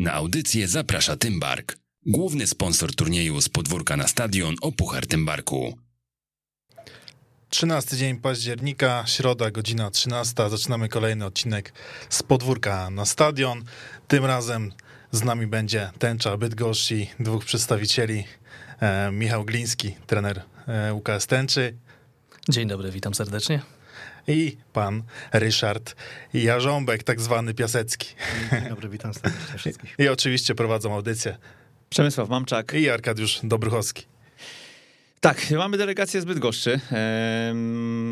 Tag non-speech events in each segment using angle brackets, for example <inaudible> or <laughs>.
Na audycję zaprasza Tymbark, główny sponsor turnieju z podwórka na stadion o Puchar Tymbarku. 13 dzień października, środa, godzina 13. Zaczynamy kolejny odcinek z podwórka na stadion. Tym razem z nami będzie tęcza Bydgoszczy, dwóch przedstawicieli. E, Michał Gliński, trener e, UKS Tęczy. Dzień dobry, witam serdecznie. I pan Ryszard Jarząbek, tak zwany Piasecki. Dzień dobry, witam serdecznie wszystkich. I oczywiście prowadzą audycję. Przemysław Mamczak. I Arkadiusz Dobruchowski. Tak, mamy delegację z Bydgoszczy,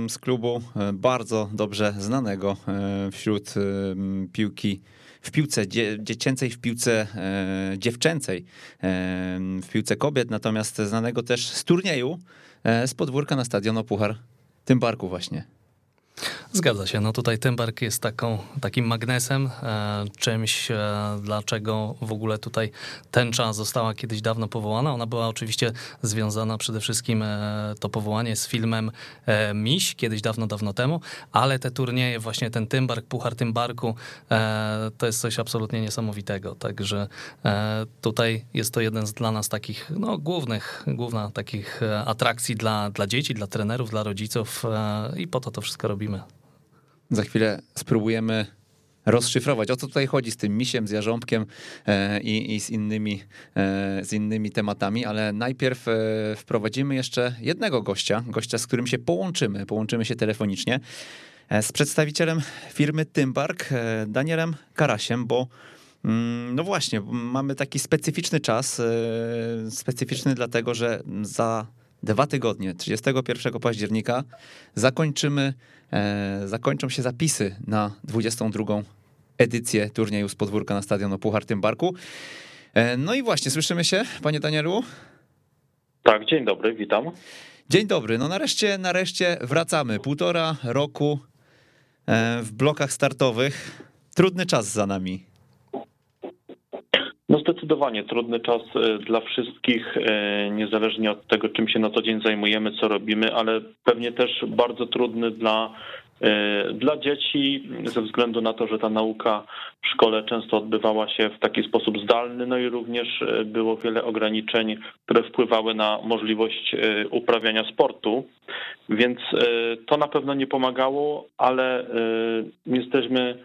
z klubu e, bardzo dobrze znanego e, wśród em, piłki, w piłce dzie, dziecięcej, w piłce e, dziewczęcej, w piłce kobiet, natomiast znanego też z turnieju, e, z podwórka na stadion o Puchar Tymbarku właśnie. Zgadza się. No tutaj Tymbark jest taką, takim magnesem, e, czymś, e, dlaczego w ogóle tutaj tęcza została kiedyś dawno powołana. Ona była oczywiście związana przede wszystkim e, to powołanie z filmem e, Miś, kiedyś dawno, dawno temu, ale te turnieje, właśnie ten Tymbark, Puchar Tymbarku, e, to jest coś absolutnie niesamowitego. Także e, tutaj jest to jeden z dla nas takich, no głównych, główna takich e, atrakcji dla, dla dzieci, dla trenerów, dla rodziców i po to to wszystko robimy. Za chwilę spróbujemy rozszyfrować, o co tutaj chodzi z tym misiem, z jarząbkiem e, i, i z, innymi, e, z innymi tematami, ale najpierw e, wprowadzimy jeszcze jednego gościa, gościa, z którym się połączymy, połączymy się telefonicznie, z przedstawicielem firmy Tymbark, Danielem Karasiem, bo mm, no właśnie, mamy taki specyficzny czas, specyficzny dlatego, że za dwa tygodnie, 31 października, zakończymy, zakończą się zapisy na 22 edycję turnieju z podwórka na stadion o Puchar Tymbarku. E, no i właśnie, słyszymy się, panie Danielu? Tak, dzień dobry, witam. Dzień dobry, no nareszcie, nareszcie wracamy. Półtora roku e, w blokach startowych. Trudny czas za nami. Zdecydowanie trudny czas e, dla wszystkich, e, niezależnie od tego, czym się na co dzień zajmujemy, co robimy, ale pewnie też bardzo trudny dla, e, dla dzieci, ze względu na to, że ta nauka w szkole często odbywała się w taki sposób zdalny, no i również było wiele ograniczeń, które wpływały na możliwość uprawiania sportu, więc to na pewno nie pomagało, ale jesteśmy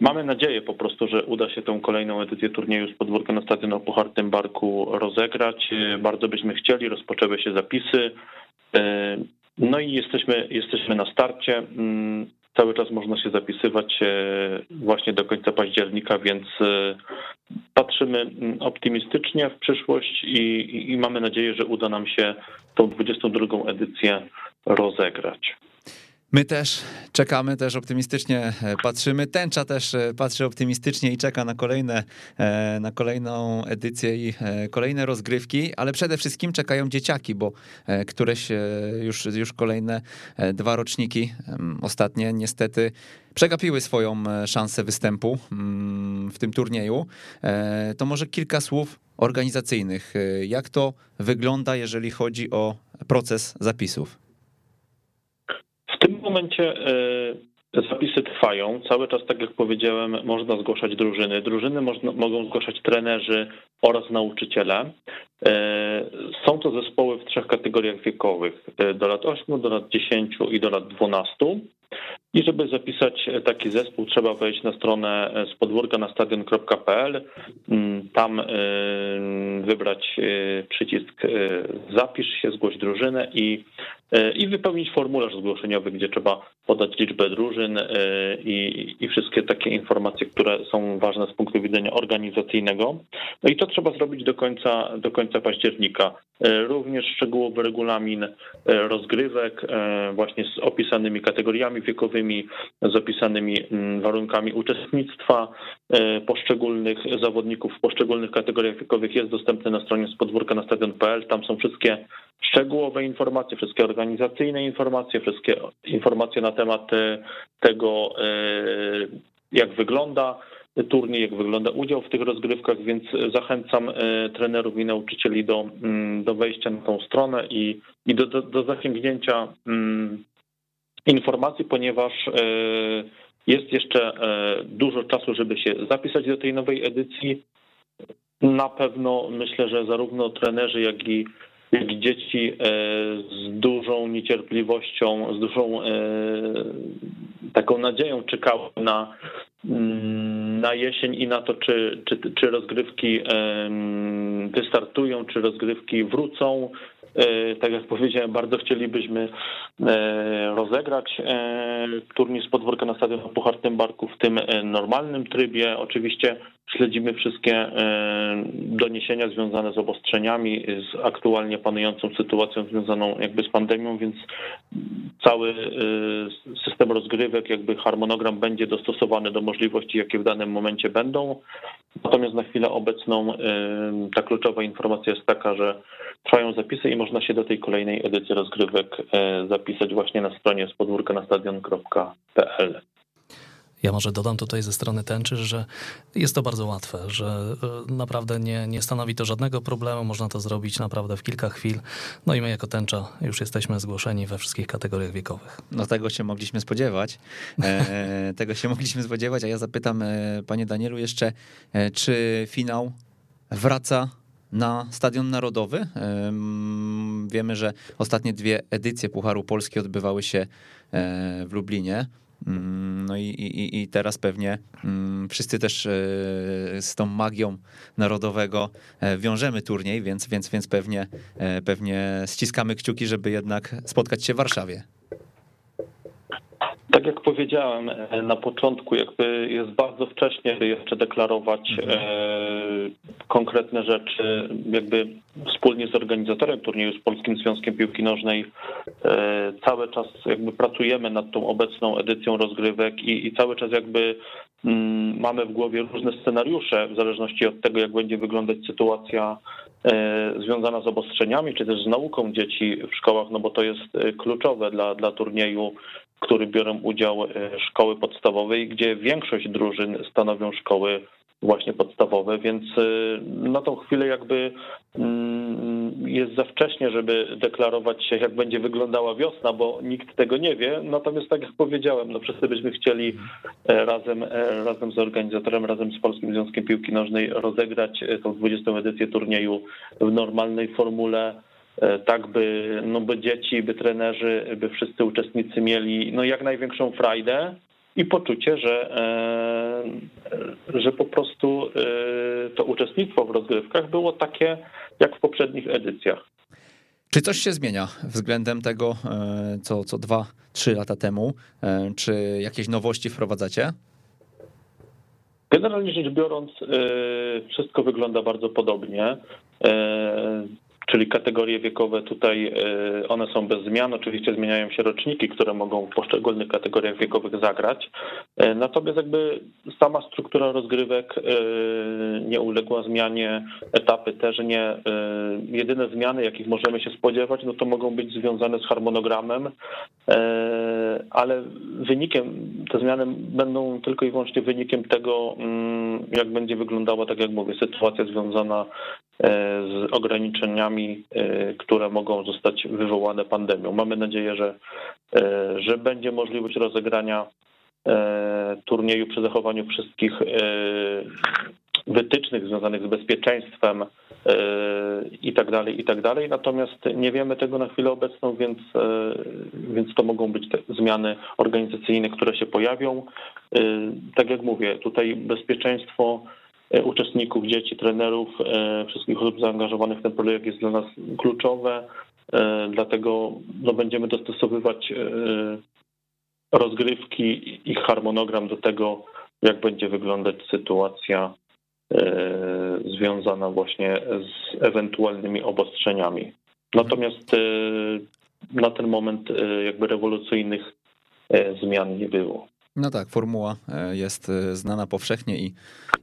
Mamy nadzieję po prostu, że uda się tę kolejną edycję turnieju z podwórka na stadionie Puchar Barku rozegrać. Bardzo byśmy chcieli, rozpoczęły się zapisy. No i jesteśmy, jesteśmy na starcie. Cały czas można się zapisywać właśnie do końca października, więc patrzymy optymistycznie w przyszłość i, i mamy nadzieję, że uda nam się tą 22 edycję rozegrać. My też czekamy, też optymistycznie e, patrzymy. Tęcza też e, patrzy optymistycznie i czeka na kolejne, e, na kolejną edycję i kolejne rozgrywki, ale przede wszystkim czekają dzieciaki, bo któreś już, już kolejne dwa roczniki, ostatnie niestety przegapiły swoją szansę występu mm, w tym turnieju. To może kilka słów organizacyjnych. Jak to wygląda, jeżeli chodzi o proces zapisów? Momencie e, zapisy trwają. Cały czas, tak jak powiedziałem, można zgłaszać drużyny. Drużyny można, mogą zgłaszać trenerzy oraz nauczyciele. E, są to zespoły w trzech kategoriach wiekowych: e, do lat 8, do lat 10 i do lat 12. I żeby zapisać taki zespół, trzeba wejść na stronę z podwórka na stadion.pl, mm, tam wybrać przycisk zapisz się, zgłoś drużynę i E, i wypełnić formularz zgłoszeniowy, gdzie trzeba podać liczbę drużyn e, i, i wszystkie takie informacje, które są ważne z punktu widzenia organizacyjnego. No i to trzeba zrobić do końca, do końca października. E, również szczegółowy regulamin rozgrywek, właśnie z opisanymi kategoriami wiekowymi, z opisanymi mm, warunkami uczestnictwa poszczególnych zawodników w poszczególnych kategoriach wiekowych jest dostępny na stronie z podwórka na stadion.pl. Tam są wszystkie szczegółowe informacje, wszystkie organizacyjne informacje, wszystkie informacje na temat e, tego, e, jak wygląda turniej, jak wygląda udział w tych rozgrywkach, więc zachęcam e, trenerów i nauczycieli do, mm, do wejścia na tą stronę i, i do, do, do zasięgnięcia mm, informacji, ponieważ jest jeszcze dużo czasu, żeby się zapisać do tej nowej edycji. na pewno myślę, że zarówno trenerzy, jak i, jak i dzieci z dużą niecierpliwością, z dużą taką nadzieją czekały na, mm, na jesień i na to, czy, czy, czy rozgrywki wystartują, czy rozgrywki wrócą. E, tak jak powiedziałem, bardzo chcielibyśmy e, rozegrać e, turniej z podwórka na stadionie Puchar Barku w tym normalnym trybie. Oczywiście śledzimy wszystkie doniesienia związane z obostrzeniami, z aktualnie panującą sytuacją związaną jakby z pandemią, więc cały system rozgrywek, jakby harmonogram będzie dostosowany do możliwości, jakie w danym momencie będą. Natomiast na chwilę obecną ta kluczowa informacja jest taka, że trwają zapisy i można się do tej kolejnej edycji rozgrywek e, zapisać właśnie na stronie spodwórka na stadion.pl. Ja może dodam tutaj ze strony tęczy, że jest to bardzo łatwe, że e, naprawdę nie, nie stanowi to żadnego problemu, można to zrobić naprawdę w kilka chwil. No i my jako tęcza już jesteśmy zgłoszeni we wszystkich kategoriach wiekowych. No tego się mogliśmy spodziewać. E, <laughs> tego się mogliśmy spodziewać, a ja zapytam e, panie Danielu jeszcze, czy finał wraca na Stadion Narodowy. Wiemy, że ostatnie dwie edycje Pucharu Polski odbywały się e, w Lublinie. Mm, no i, i, i teraz pewnie mm, wszyscy też e, z tą magią narodowego e, wiążemy turniej, więc, więc, więc pewnie, pewnie ściskamy kciuki, żeby jednak spotkać się w Warszawie. Tak jak powiedziałem e, na początku, jakby jest bardzo wcześnie, by jeszcze deklarować mhm. e, konkretne rzeczy, jakby wspólnie z organizatorem turnieju, z Polskim Związkiem Piłki Nożnej e, cały czas jakby pracujemy nad tą obecną edycją rozgrywek i, i cały czas jakby mm, mamy w głowie różne scenariusze w zależności od tego, jak będzie wyglądać sytuacja związana z obostrzeniami, czy też z nauką dzieci w szkołach, no bo to jest kluczowe dla, dla turnieju który biorą udział e, szkoły podstawowe, gdzie większość drużyn stanowią szkoły właśnie podstawowe, więc e, na tą chwilę jakby mm, jest za wcześnie, żeby deklarować się, jak będzie wyglądała wiosna, bo nikt tego nie wie. Natomiast tak jak powiedziałem, no wszyscy byśmy chcieli e, razem, razem z organizatorem, razem z Polskim Związkiem Piłki Nożnej rozegrać tą 20. edycję turnieju w normalnej formule tak by, no by dzieci, by trenerzy, by wszyscy uczestnicy mieli no jak największą frajdę i poczucie, że, e, że po prostu e, to uczestnictwo w rozgrywkach było takie jak w poprzednich edycjach. Czy coś się zmienia względem tego, co, co dwa, trzy lata temu? Czy jakieś nowości wprowadzacie? Generalnie rzecz biorąc, wszystko wygląda bardzo podobnie czyli kategorie wiekowe tutaj e, one są bez zmian. Oczywiście zmieniają się roczniki, które mogą w poszczególnych kategoriach wiekowych zagrać. E, natomiast jakby sama struktura rozgrywek e, nie uległa zmianie, etapy też nie. Jedyne zmiany, jakich możemy się spodziewać, no to mogą być związane z harmonogramem, ale wynikiem, te zmiany będą tylko i wyłącznie wynikiem tego, mm, jak będzie wyglądała, tak jak mówię, sytuacja związana z ograniczeniami, e, które mogą zostać wywołane pandemią. Mamy nadzieję, że, e, że będzie możliwość rozegrania e, turnieju przy zachowaniu wszystkich wytycznych związanych z bezpieczeństwem i tak dalej, i tak dalej. Natomiast nie wiemy tego na chwilę obecną, więc, więc to mogą być te zmiany organizacyjne, które się pojawią. Tak jak mówię, tutaj bezpieczeństwo E, uczestników, dzieci, trenerów, e, wszystkich osób zaangażowanych w ten projekt jest dla nas kluczowe. E, dlatego no, będziemy dostosowywać rozgrywki, ich harmonogram do tego, jak będzie wyglądać sytuacja związana właśnie z ewentualnymi obostrzeniami. Natomiast na ten moment jakby rewolucyjnych zmian nie było. No tak, formuła e, jest e, znana powszechnie i,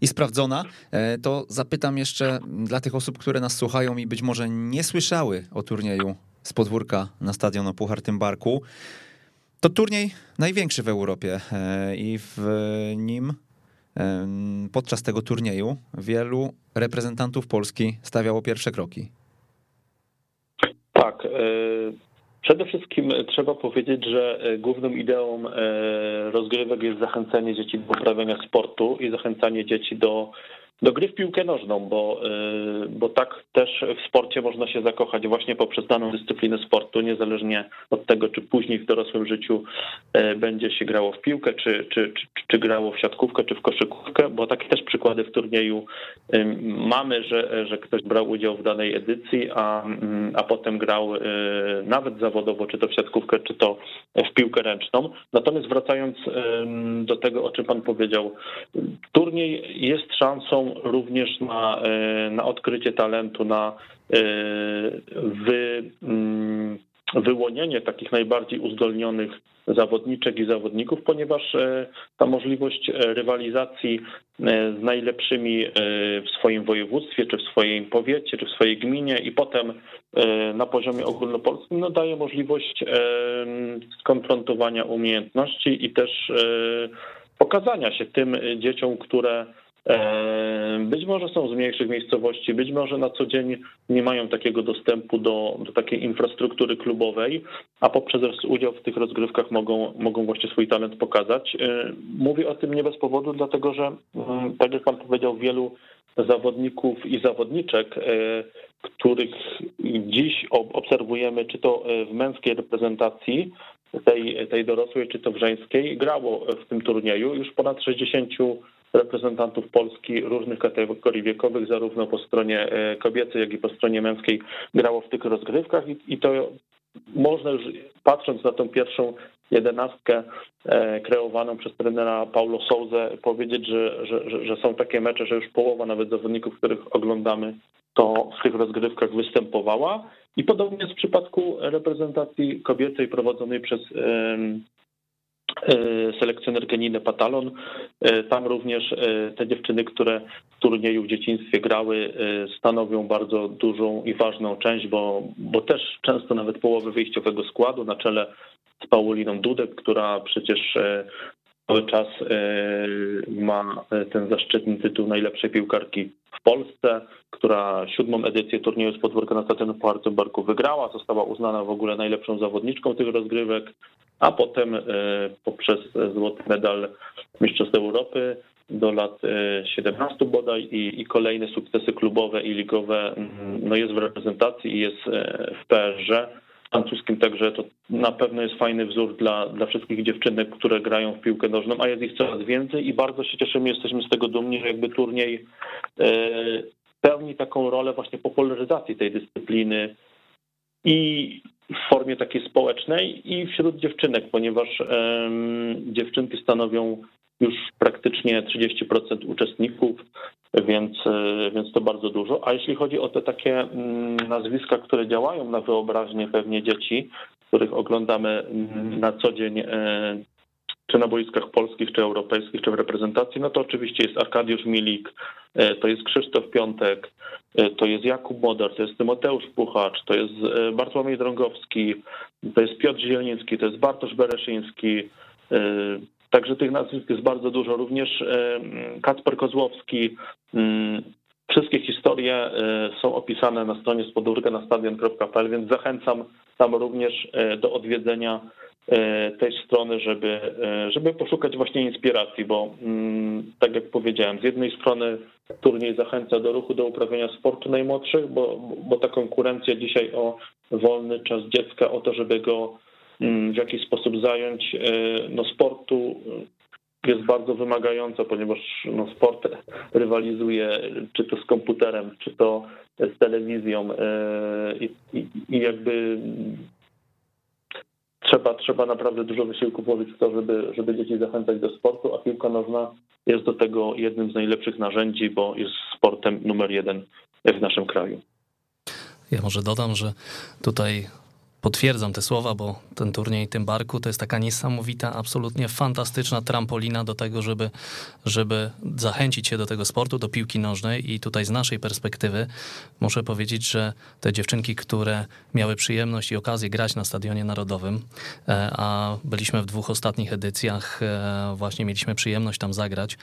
i sprawdzona. E, to zapytam jeszcze dla tych osób, które nas słuchają i być może nie słyszały o turnieju z podwórka na stadion o Puchar Barku. To turniej największy w Europie i w nim podczas tego turnieju wielu reprezentantów Polski stawiało pierwsze kroki. Tak. Przede wszystkim trzeba powiedzieć, że e, główną ideą e, rozgrywek jest zachęcanie dzieci do uprawiania sportu i zachęcanie dzieci do do gry w piłkę nożną, bo, y, bo tak też w sporcie można się zakochać właśnie poprzez daną dyscyplinę sportu, niezależnie od tego, czy później w dorosłym życiu y, będzie się grało w piłkę, czy, czy, czy, czy grało w siatkówkę, czy w koszykówkę, bo takie też przykłady w turnieju y, mamy, że, że ktoś brał udział w danej edycji, a, mm, a potem grał nawet zawodowo, czy to w siatkówkę, czy to w piłkę ręczną. Natomiast wracając do tego, o czym pan powiedział, turniej jest szansą również na, e, na odkrycie talentu, na e, wy, mm, wyłonienie takich najbardziej uzdolnionych zawodniczek i zawodników, ponieważ e, ta możliwość rywalizacji z najlepszymi w swoim województwie, czy w swoim powiecie, czy w swojej gminie i potem na poziomie ogólnopolskim no, daje możliwość skonfrontowania umiejętności i też pokazania się tym dzieciom, które być może są z mniejszych miejscowości, być może na co dzień nie mają takiego dostępu do, do takiej infrastruktury klubowej, a poprzez udział w tych rozgrywkach mogą, mogą właśnie swój talent pokazać. E, mówię o tym nie bez powodu, dlatego że, mm, tak jak Pan powiedział, wielu zawodników i zawodniczek, e, których dziś obserwujemy, czy to w męskiej reprezentacji, tej, tej dorosłej, czy to w żeńskiej, grało w tym turnieju. Już ponad 60 reprezentantów Polski różnych kategorii wiekowych, zarówno po stronie e, kobiecej, jak i po stronie męskiej grało w tych rozgrywkach i, to można już patrząc na tą pierwszą jedenastkę e, kreowaną przez trenera Paulo Souza powiedzieć, że, że, że są takie mecze, że już połowa nawet zawodników, których oglądamy, to w tych rozgrywkach występowała. I podobnie jest w przypadku reprezentacji kobiecej prowadzonej przez selekcjoner Geniny Patalon. E, tam również e, te dziewczyny, które w turnieju w dzieciństwie grały, stanowią bardzo dużą i ważną część, bo, bo też często nawet połowy wyjściowego składu na czele z Pauliną Dudek, która przecież cały czas ma ten zaszczytny tytuł najlepszej piłkarki w Polsce, która siódmą edycję turnieju z podwórka na stadionie Puerto Barku wygrała, została uznana w ogóle najlepszą zawodniczką tych rozgrywek a potem e, poprzez złoty medal Mistrzostw Europy do lat 17 e, bodaj i, i, kolejne sukcesy klubowe i ligowe mm, no jest w reprezentacji i jest e, w PR-ze francuskim, także to na pewno jest fajny wzór dla, dla wszystkich dziewczynek, które grają w piłkę nożną, a jest ich coraz więcej i bardzo się cieszymy, jesteśmy z tego dumni, że jakby turniej pełni taką rolę właśnie popularyzacji tej dyscypliny i w formie takiej społecznej i wśród dziewczynek, ponieważ dziewczynki stanowią już praktycznie 30% uczestników, więc, e, więc to bardzo dużo. A jeśli chodzi o te takie mm, nazwiska, które działają na wyobraźnię pewnie dzieci, których oglądamy mm, na co dzień e, czy na boiskach polskich, czy europejskich, czy w reprezentacji, no to oczywiście jest Arkadiusz Milik, e, to jest Krzysztof Piątek, to jest Jakub Modar, to jest Tymoteusz Puchacz, to jest Bartłomiej Drągowski, to jest Piotr Zielnicki, to jest Bartosz Bereszyński, Także tych nazwisk jest bardzo dużo. Również Kacper Kozłowski. Mm, wszystkie historie są opisane na stronie spodórka na stadion.pl, więc zachęcam tam również do odwiedzenia E, tej strony, żeby, e, żeby poszukać właśnie inspiracji, bo mm, tak jak powiedziałem, z jednej strony turniej zachęca do ruchu, do uprawiania sportu najmłodszych, bo, bo ta konkurencja dzisiaj o wolny czas dziecka, o to, żeby go w jakiś sposób zająć, e, no sportu jest bardzo wymagająca, ponieważ no, sport rywalizuje czy to z komputerem, czy to z telewizją i, i, i jakby trzeba, trzeba naprawdę dużo wysiłku włożyć w to, żeby, żeby dzieci zachęcać do sportu, a piłka nożna jest do tego jednym z najlepszych narzędzi, bo jest sportem numer jeden w naszym kraju. Ja może dodam, że tutaj potwierdzam te słowa, bo ten turniej tym barku to jest taka niesamowita, absolutnie fantastyczna trampolina do tego, żeby, żeby zachęcić się do tego sportu, do piłki nożnej. I tutaj z naszej perspektywy muszę powiedzieć, że te dziewczynki, które miały przyjemność i okazję grać na Stadionie Narodowym, e, a byliśmy w dwóch ostatnich edycjach, e, właśnie mieliśmy przyjemność tam zagrać,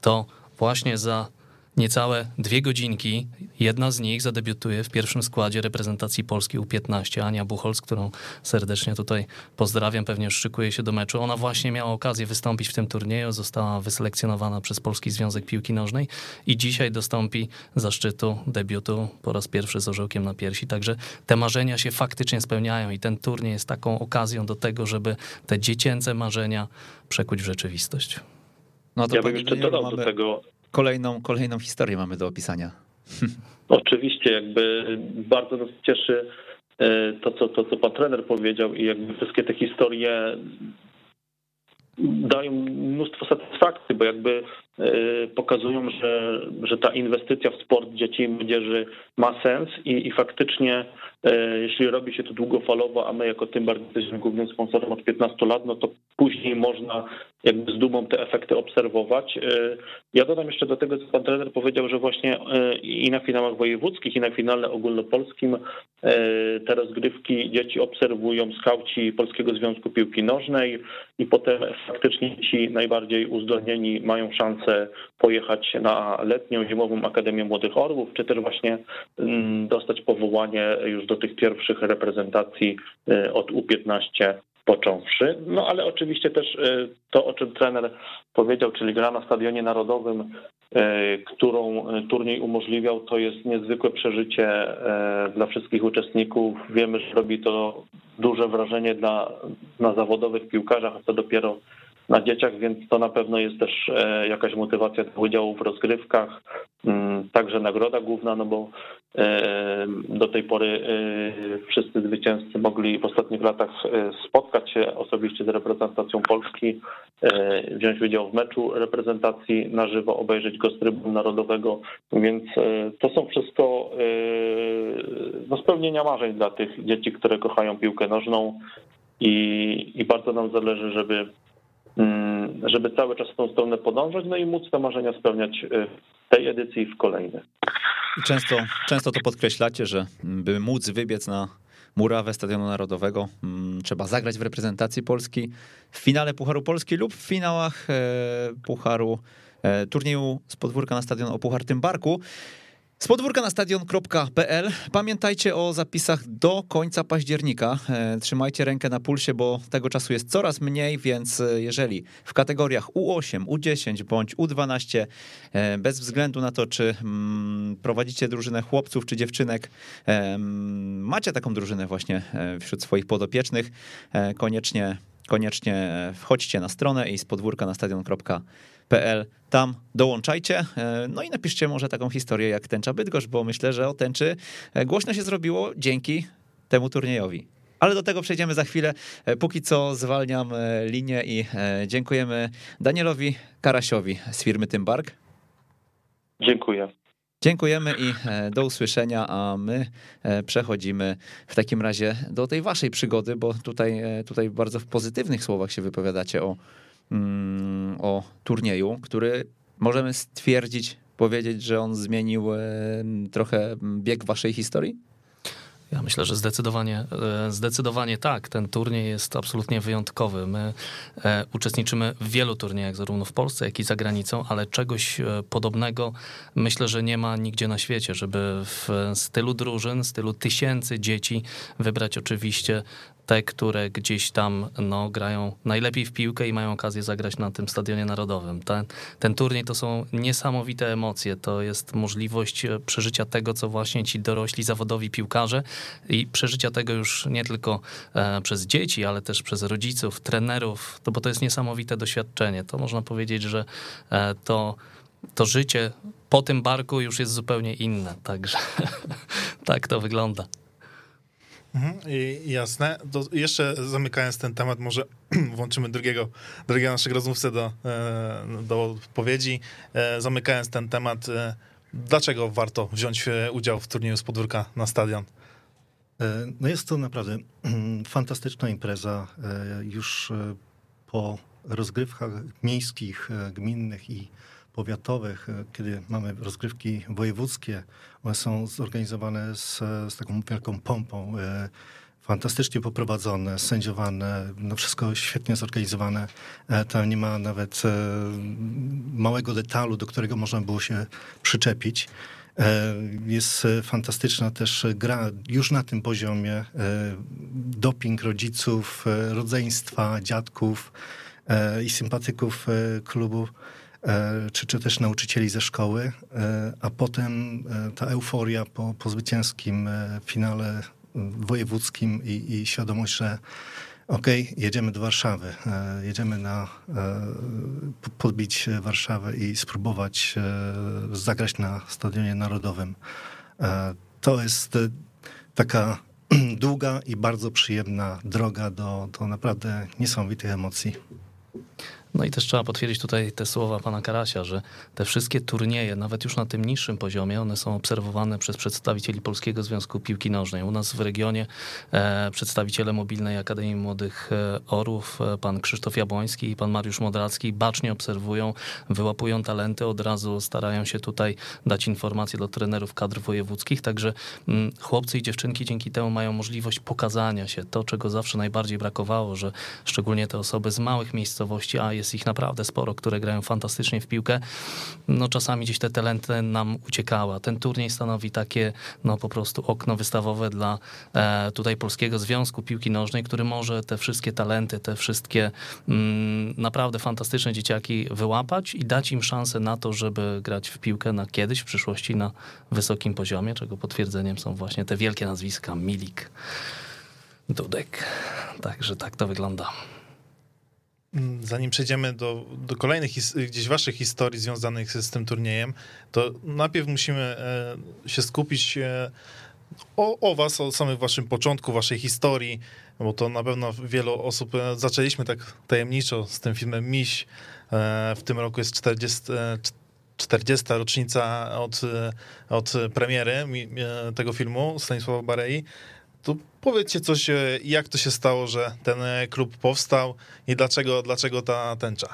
to właśnie za niecałe dwie godzinki Jedna z nich zadebiutuje w pierwszym składzie reprezentacji Polski U15, Ania Buchholz, którą serdecznie tutaj pozdrawiam, pewnie już szykuje się do meczu. Ona właśnie miała okazję wystąpić w tym turnieju, została wyselekcjonowana przez Polski Związek Piłki Nożnej i dzisiaj dostąpi zaszczytu debiutu po raz pierwszy z orzełkiem na piersi. Także te marzenia się faktycznie spełniają i ten turniej jest taką okazją do tego, żeby te dziecięce marzenia przekuć w rzeczywistość. No to ja bym jeszcze dodał do tego... Kolejną, kolejną historię mamy do opisania. Oczywiście, jakby bardzo nas cieszy e, to, co, to, co pan trener powiedział i jakby wszystkie te historie dają mnóstwo satysfakcji, bo jakby e, pokazują, że, że ta inwestycja w sport dzieci i młodzieży ma sens i, i faktycznie e, jeśli robi się to długofalowo, a my jako tym bardziej jesteśmy głównym sponsorem od 15 lat, no to później można jakby z dumą te efekty obserwować. E, ja dodam jeszcze do tego, co pan trener powiedział, że właśnie i na finałach wojewódzkich, i na finale ogólnopolskim te rozgrywki dzieci obserwują skauci Polskiego Związku Piłki Nożnej i potem faktycznie ci najbardziej uzdolnieni mają szansę pojechać na letnią, zimową Akademię Młodych Orłów, czy też właśnie mm, dostać powołanie już do tych pierwszych reprezentacji y, od U15 począwszy. No ale oczywiście też y, to, o czym trener powiedział, czyli gra na Stadionie Narodowym, y, którą turniej umożliwiał, to jest niezwykłe przeżycie dla wszystkich uczestników. Wiemy, że robi to duże wrażenie dla, na zawodowych piłkarzach, a co dopiero na dzieciach, więc to na pewno jest też e, jakaś motywacja do udziału w rozgrywkach. Mm, także nagroda główna, no bo e, do tej pory e, wszyscy zwycięzcy mogli w ostatnich latach spotkać się osobiście z reprezentacją Polski, wziąć udział w meczu reprezentacji na żywo, obejrzeć go z trybu narodowego, więc to są wszystko no, spełnienia marzeń dla tych dzieci, które kochają piłkę nożną i, i bardzo nam zależy, żeby żeby cały czas w tą stronę podążać, no i móc te marzenia spełniać y, w tej edycji i w kolejnych. Często, często to podkreślacie, że by móc wybiec na murawę Stadionu Narodowego, mm, trzeba zagrać w reprezentacji Polski w finale Pucharu Polski lub w finałach e, Pucharu e, turnieju z podwórka na stadion o Puchar Tymbarku. Z podwórka na stadion.pl. Pamiętajcie o zapisach do końca października. E, trzymajcie rękę na pulsie, bo tego czasu jest coraz mniej, więc e, jeżeli w kategoriach U8, U10 bądź U12, e, bez względu na to, czy mm, prowadzicie drużynę chłopców czy dziewczynek, mm, macie taką drużynę właśnie wśród swoich podopiecznych, koniecznie, koniecznie wchodźcie na stronę i z podwórka na stadion.pl PL. Tam dołączajcie, e, no i napiszcie może taką historię jak tęcza Bydgoszcz, bo myślę, że o tęczy e, głośno się zrobiło dzięki temu turniejowi. Ale do tego przejdziemy za chwilę. E, póki co zwalniam linię i dziękujemy Danielowi Karasiowi z firmy Tymbark. Dziękuję. Dziękujemy i do usłyszenia, a my przechodzimy w takim razie do tej waszej przygody, bo tutaj, tutaj bardzo w pozytywnych słowach się wypowiadacie o o turnieju, który możemy stwierdzić, powiedzieć, że on zmienił e, trochę bieg waszej historii? Ja myślę, że zdecydowanie, e, zdecydowanie tak. Ten turniej jest absolutnie wyjątkowy. My e, uczestniczymy w wielu turniejach, zarówno w Polsce, jak i za granicą, ale czegoś podobnego myślę, że nie ma nigdzie na świecie, żeby w stylu drużyn, stylu tysięcy dzieci wybrać oczywiście te, które gdzieś tam no, grają najlepiej w piłkę i mają okazję zagrać na tym stadionie narodowym. Ten, ten turniej to są niesamowite emocje. To jest możliwość e, przeżycia tego, co właśnie ci dorośli zawodowi piłkarze i przeżycia tego już nie tylko e, przez dzieci, ale też przez rodziców, trenerów, to, bo to jest niesamowite doświadczenie. To można powiedzieć, że e, to, to życie po tym barku już jest zupełnie inne. Także <laughs> tak to wygląda. Mhm, jasne. To jeszcze zamykając ten temat, może <clears throat> włączymy drugiego, drugiego naszego rozmówcę do, e, do odpowiedzi. E, zamykając ten temat, e, dlaczego warto wziąć udział w turnieju z podwórka na stadion? No jest to naprawdę fantastyczna impreza. Już po rozgrywkach miejskich, gminnych i powiatowych, e, kiedy mamy rozgrywki wojewódzkie, one są zorganizowane z, z taką wielką pompą, e, fantastycznie poprowadzone, sędziowane, no wszystko świetnie zorganizowane. E, tam nie ma nawet małego detalu, do którego można było się przyczepić. Jest fantastyczna też gra już na tym poziomie. Doping rodziców, rodzeństwa, dziadków i sympatyków klubu czy, czy też nauczycieli ze szkoły, a potem ta euforia po, po zwycięskim finale wojewódzkim i, i świadomość, że okej, okay, jedziemy do Warszawy, e, jedziemy na e, podbić Warszawę i spróbować e, zagrać na Stadionie Narodowym. To jest taka <clears throat> długa i bardzo przyjemna droga do, do naprawdę niesamowitych emocji. No i też trzeba potwierdzić tutaj te słowa pana Karasia, że te wszystkie turnieje, nawet już na tym niższym poziomie, one są obserwowane przez przedstawicieli Polskiego Związku Piłki Nożnej. U nas w regionie e, przedstawiciele Mobilnej Akademii Młodych e, Orłów, e, pan Krzysztof Jabłoński i pan Mariusz Modracki bacznie obserwują, wyłapują talenty, od razu starają się tutaj dać informacje do trenerów kadr wojewódzkich, także mm, chłopcy i dziewczynki dzięki temu mają możliwość pokazania się, to czego zawsze najbardziej brakowało, że szczególnie te osoby z małych miejscowości, a jest jest ich naprawdę sporo, które grają fantastycznie w piłkę. No czasami gdzieś te talenty nam uciekały. Ten turniej stanowi takie no po prostu okno wystawowe dla e, tutaj Polskiego Związku Piłki Nożnej, który może te wszystkie talenty, te wszystkie mm, naprawdę fantastyczne dzieciaki wyłapać i dać im szansę na to, żeby grać w piłkę na kiedyś, w przyszłości na wysokim poziomie, czego potwierdzeniem są właśnie te wielkie nazwiska Milik, Dudek. Także tak to wygląda. Zanim przejdziemy do, do kolejnych gdzieś waszych historii związanych z, z tym turniejem, to najpierw musimy e, się skupić e, o, o was, o samym waszym początku, waszej historii, bo to na pewno wielu osób, e, zaczęliśmy tak tajemniczo z tym filmem Miś, w tym roku jest 40, 40. rocznica od, od premiery tego filmu Stanisława Barei. To powiedzcie coś, e, jak to się stało, że ten e, klub powstał i dlaczego, dlaczego ta tęcza?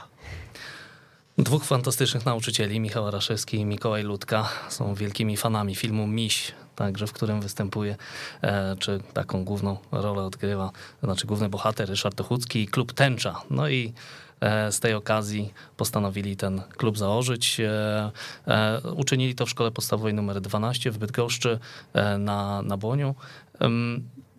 Dwóch fantastycznych nauczycieli, Michał Araszewski i Mikołaj Ludka, są wielkimi fanami filmu Miś, także w którym występuje, e, czy taką główną rolę odgrywa, znaczy główny bohater Ryszard Ochucki i klub Tęcza. No i z tej okazji postanowili ten klub założyć. Uczynili to w szkole podstawowej numer 12 w Bydgoszczy na, na Błoniu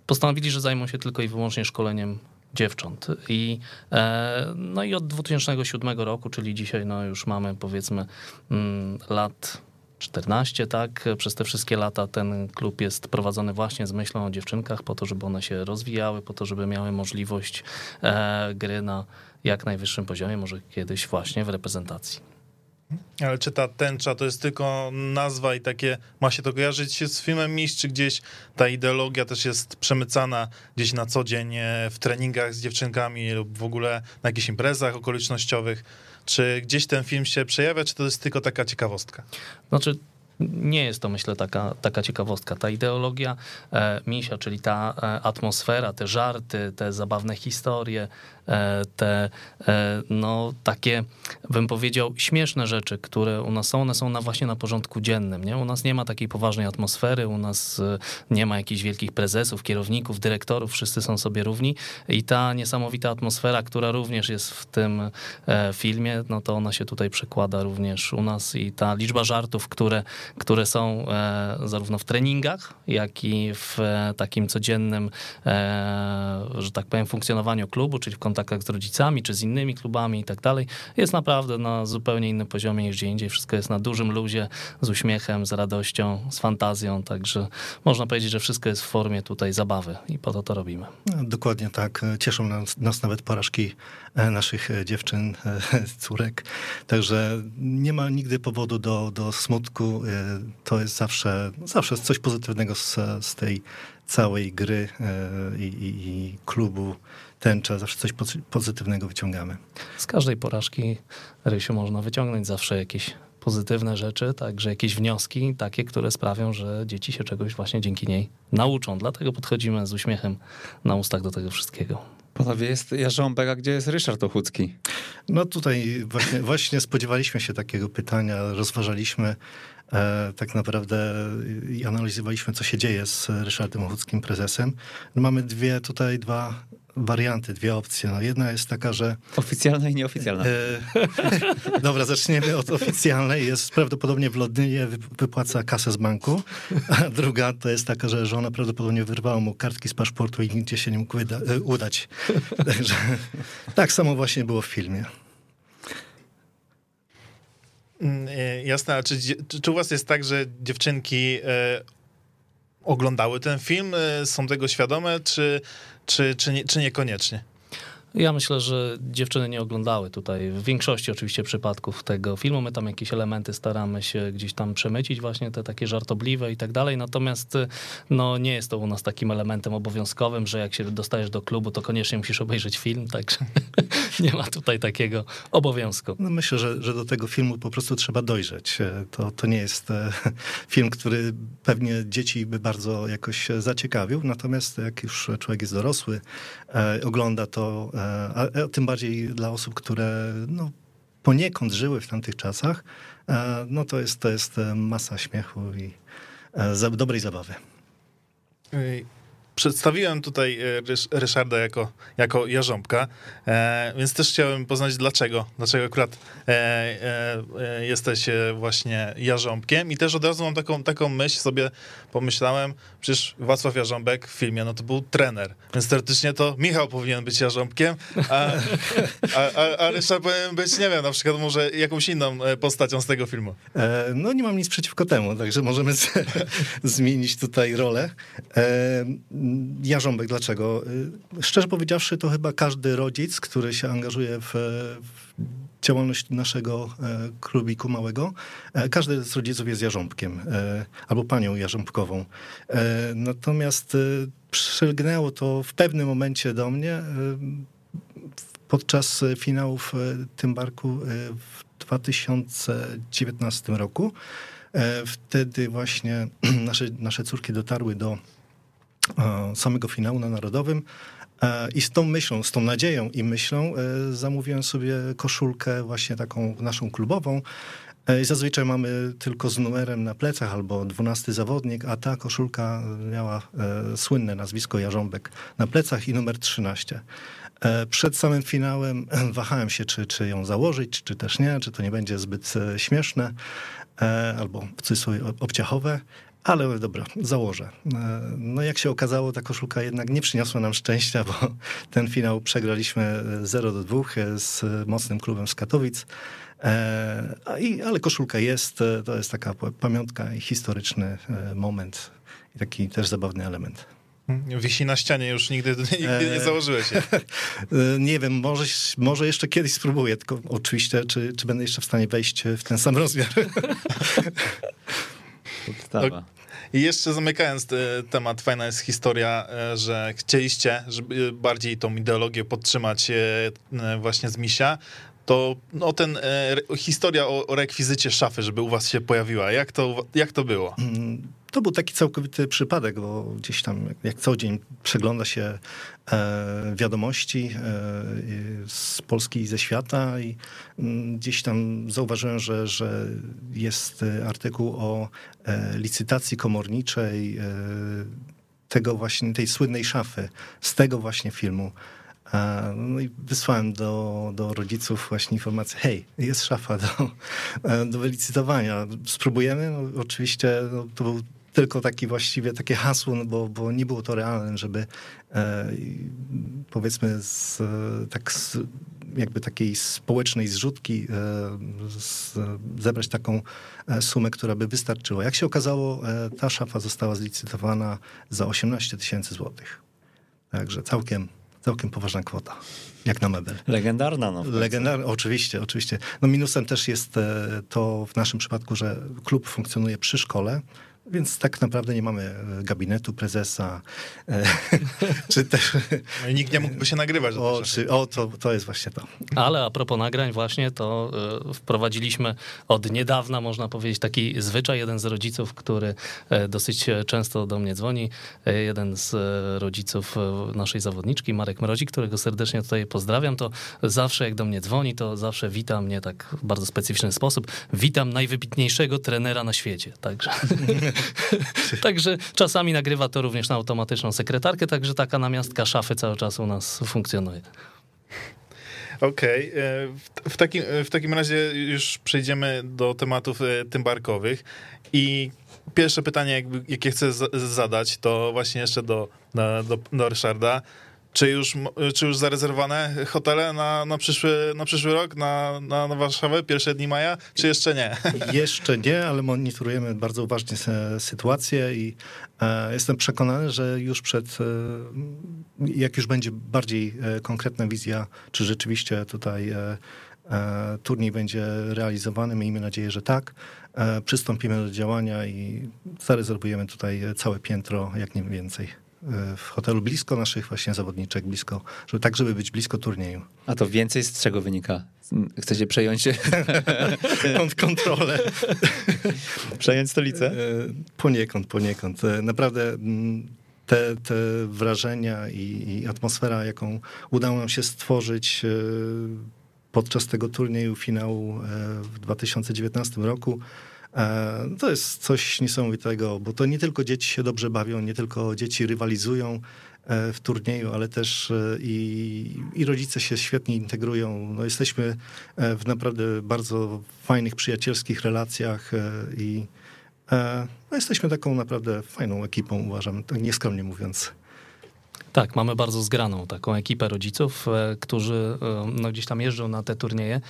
postanowili, że zajmą się tylko i wyłącznie szkoleniem dziewcząt. I, e, no i od 2007 roku, czyli dzisiaj no już mamy powiedzmy mm, lat 14, tak? Przez te wszystkie lata ten klub jest prowadzony właśnie z myślą o dziewczynkach, po to, żeby one się rozwijały, po to, żeby miały możliwość e, gry na jak najwyższym poziomie, może kiedyś właśnie w reprezentacji. Ale czy ta tęcza to jest tylko nazwa i takie, ma się to kojarzyć się z filmem Mistrz, czy gdzieś ta ideologia też jest przemycana gdzieś na co dzień e, w treningach z dziewczynkami lub w ogóle na jakichś imprezach okolicznościowych? Czy gdzieś ten film się przejawia, czy to jest tylko taka ciekawostka? Znaczy, nie jest to, myślę, taka, taka ciekawostka. Ta ideologia e, misia, czyli ta e, atmosfera, te żarty, te zabawne historie, te e, no, takie, bym powiedział, śmieszne rzeczy, które u nas są, one są na, właśnie na porządku dziennym. Nie? U nas nie ma takiej poważnej atmosfery, u nas e, nie ma jakichś wielkich prezesów, kierowników, dyrektorów, wszyscy są sobie równi i ta niesamowita atmosfera, która również jest w tym filmie, no to ona się tutaj przekłada również u nas i ta liczba żartów, które, które są zarówno w treningach, jak i w takim codziennym, że tak powiem, funkcjonowaniu klubu, czyli w kontaktach z rodzicami, czy z innymi klubami i tak dalej, jest naprawdę na zupełnie innym poziomie niż gdzie indziej. Wszystko jest na dużym luzie, z uśmiechem, z radością, z fantazją, także można powiedzieć, że wszystko jest w formie tutaj zabawy i po to to robimy. Dokładnie tak. Cieszą nas, nas nawet porażki e, naszych e, dziewczyn, e, córek, także nie ma nigdy powodu do, do smutku. To jest zawsze, zawsze coś pozytywnego z, z tej całej gry i, i, i klubu tęcza, zawsze coś pozytywnego wyciągamy. Z każdej porażki, Rysiu, można wyciągnąć zawsze jakieś pozytywne rzeczy, także jakieś wnioski takie, które sprawią, że dzieci się czegoś właśnie dzięki niej nauczą. Dlatego podchodzimy z uśmiechem na ustach do tego wszystkiego. Panowie, jest Jarząbek, a gdzie jest Ryszard Ochucki? No tutaj właśnie, <laughs> właśnie spodziewaliśmy się takiego pytania, rozważaliśmy e, tak naprawdę i analizowaliśmy, co się dzieje z Ryszardem Ochuckim, prezesem. No mamy dwie tutaj, dwa warianty, dwie opcje. No, jedna jest taka, że... Oficjalna i nieoficjalna. E, <laughs> dobra, zaczniemy od oficjalnej. Jest prawdopodobnie w Londynie, wypłaca kasę z banku. A druga to jest taka, że żona prawdopodobnie wyrwała mu kartki z paszportu i nigdzie się nie mógł wyda- e, udać. <laughs> Także tak samo właśnie było w filmie. Mm, e, jasne, a czy, czy, czy u was jest tak, że dziewczynki e, oglądały ten film, e, są tego świadome, czy, czy, czy, nie, czy niekoniecznie? Ja myślę, że dziewczyny nie oglądały tutaj w większości oczywiście przypadków tego filmu. My tam jakieś elementy staramy się gdzieś tam przemycić, właśnie te takie żartobliwe i tak dalej. Natomiast no, nie jest to u nas takim elementem obowiązkowym, że jak się dostajesz do klubu, to koniecznie musisz obejrzeć film, także <laughs> nie ma tutaj takiego obowiązku. No myślę, że, że do tego filmu po prostu trzeba dojrzeć. To, to nie jest e, <laughs> film, który pewnie dzieci by bardzo jakoś zaciekawił, natomiast jak już człowiek jest dorosły, e, ogląda to e, a, a tym bardziej dla osób, które no, poniekąd żyły w tamtych czasach, e, no to jest, to jest e, masa śmiechu i e, dobrej zabawy. Przedstawiłem tutaj Ryszarda jako, jako jarząbka, e, więc też chciałem poznać dlaczego, dlaczego akurat e, e, jesteś właśnie jarząbkiem i też od razu mam taką, taką myśl sobie, pomyślałem, przecież Wacław Jarząbek w filmie, no to był trener, więc teoretycznie to Michał powinien być Jarząbkiem, a, a, a, a Ryszard powinien być, nie wiem, na przykład może jakąś inną postacią z tego filmu. no nie mam nic przeciwko temu, także możemy z, <laughs> zmienić tutaj rolę. Jarząbek, dlaczego? Y, szczerze powiedziawszy, to chyba każdy rodzic, który się angażuje w, w działalność naszego e, klubiku małego, e, każdy z rodziców jest jarząbkiem e, albo panią jarząbkową. Natomiast przylgnęło to w pewnym momencie do mnie podczas finałów Tymbarku w 2019 roku. Wtedy właśnie <clears throat> nasze, nasze córki dotarły do samego finału na Narodowym. I z tą myślą, z tą nadzieją i myślą e, zamówiłem sobie koszulkę właśnie taką naszą klubową. E, zazwyczaj mamy tylko z numerem na plecach albo dwunasty zawodnik, a ta koszulka miała e, słynne nazwisko Jarząbek na plecach i numer 13. Przed samym finałem wahałem się, czy, czy ją założyć, czy też nie, czy to nie będzie zbyt śmieszne albo w cudzysłowie obciachowe. Ale dobra, założę. E, no jak się okazało, ta koszulka jednak nie przyniosła nam szczęścia, bo <laughs> ten finał przegraliśmy 0 do 2 e, z mocnym klubem z Katowic. E, ale koszulka jest, to jest taka pamiątka i historyczny moment i taki też zabawny element. Wisi na ścianie, już nigdy, <laughs> nigdy nie założyłeś się. <laughs> Nie wiem, może, może jeszcze kiedyś spróbuję, tylko oczywiście, czy, czy będę jeszcze w stanie wejść w ten sam rozmiar. Podstawa. I jeszcze zamykając e, temat, fajna jest historia, e, że chcieliście żeby bardziej tą ideologię podtrzymać e, właśnie z Misia, to no, ten e, historia o, o rekwizycie szafy, żeby u was się pojawiła. Jak to, jak to było? To był taki całkowity przypadek, bo gdzieś tam, jak co dzień przegląda się e, wiadomości e, z Polski i ze świata i mm, gdzieś tam zauważyłem, że, że jest artykuł o e, licytacji komorniczej e, tego właśnie, tej słynnej szafy, z tego właśnie filmu. No i wysłałem do, do rodziców właśnie informację, hej, jest szafa do, do wylicytowania. Spróbujemy? No, oczywiście no, to był tylko taki właściwie takie hasło, no bo, bo nie było to realne, żeby e, powiedzmy z, tak z, jakby takiej społecznej zrzutki e, z, zebrać taką e, sumę, która by wystarczyła. Jak się okazało, e, ta szafa została zlicytowana za 18 tysięcy złotych. Także całkiem całkiem poważna kwota, jak na mebel. Legendarna, no. Legendarna, oczywiście, oczywiście. No minusem też jest to w naszym przypadku, że klub funkcjonuje przy szkole, więc tak naprawdę nie mamy e, gabinetu prezesa, e, <laughs> czy też... No i nikt nie mógłby się nagrywać. O, czy, o to, to jest właśnie to. Ale a propos nagrań właśnie, to e, wprowadziliśmy od niedawna, można powiedzieć, taki zwyczaj. Jeden z rodziców, który dosyć często do mnie dzwoni, jeden z rodziców naszej zawodniczki, Marek Mrozik, którego serdecznie tutaj pozdrawiam, to zawsze jak do mnie dzwoni, to zawsze wita mnie tak w bardzo specyficzny sposób. Witam najwybitniejszego trenera na świecie. Także <laughs> <laughs> także czasami nagrywa to również na automatyczną sekretarkę, także taka namiastka szafy cały czas u nas funkcjonuje. Okej, okay. w, w, takim, w takim razie już przejdziemy do tematów tymbarkowych i pierwsze pytanie, jakie chcę zadać, to właśnie jeszcze do, do, do, do Ryszarda. Czy już, czy już zarezerwowane hotele na, na, przyszły, na przyszły rok, na, na, na Warszawę, pierwsze dni maja, czy jeszcze nie? <laughs> Jeszcze nie, ale monitorujemy bardzo uważnie sytuację i e, jestem przekonany, że już przed, e, jak już będzie bardziej e, konkretna wizja, czy rzeczywiście tutaj turniej będzie realizowany, miejmy nadzieję, że tak, przystąpimy do działania i zarezerwujemy tutaj całe piętro, jak nie więcej. E, w hotelu blisko naszych właśnie zawodniczek, blisko, żeby, tak, żeby być blisko turnieju. A to więcej z czego wynika? Chcecie przejąć <laughs> kontrolę? <laughs> przejąć stolicę? E, poniekąd, poniekąd. E, naprawdę te, te wrażenia i, i atmosfera, jaką udało nam się stworzyć podczas tego turnieju finału w 2019 roku, to jest coś niesamowitego, bo to nie tylko dzieci się dobrze bawią, nie tylko dzieci rywalizują e, w turnieju, ale też e, i, i rodzice się świetnie integrują. No jesteśmy w naprawdę bardzo fajnych, przyjacielskich relacjach i no jesteśmy taką naprawdę fajną ekipą, uważam, tak nieskromnie mówiąc. Tak, mamy bardzo zgraną taką ekipę rodziców, e, którzy e, no, gdzieś tam jeżdżą na te turnieje,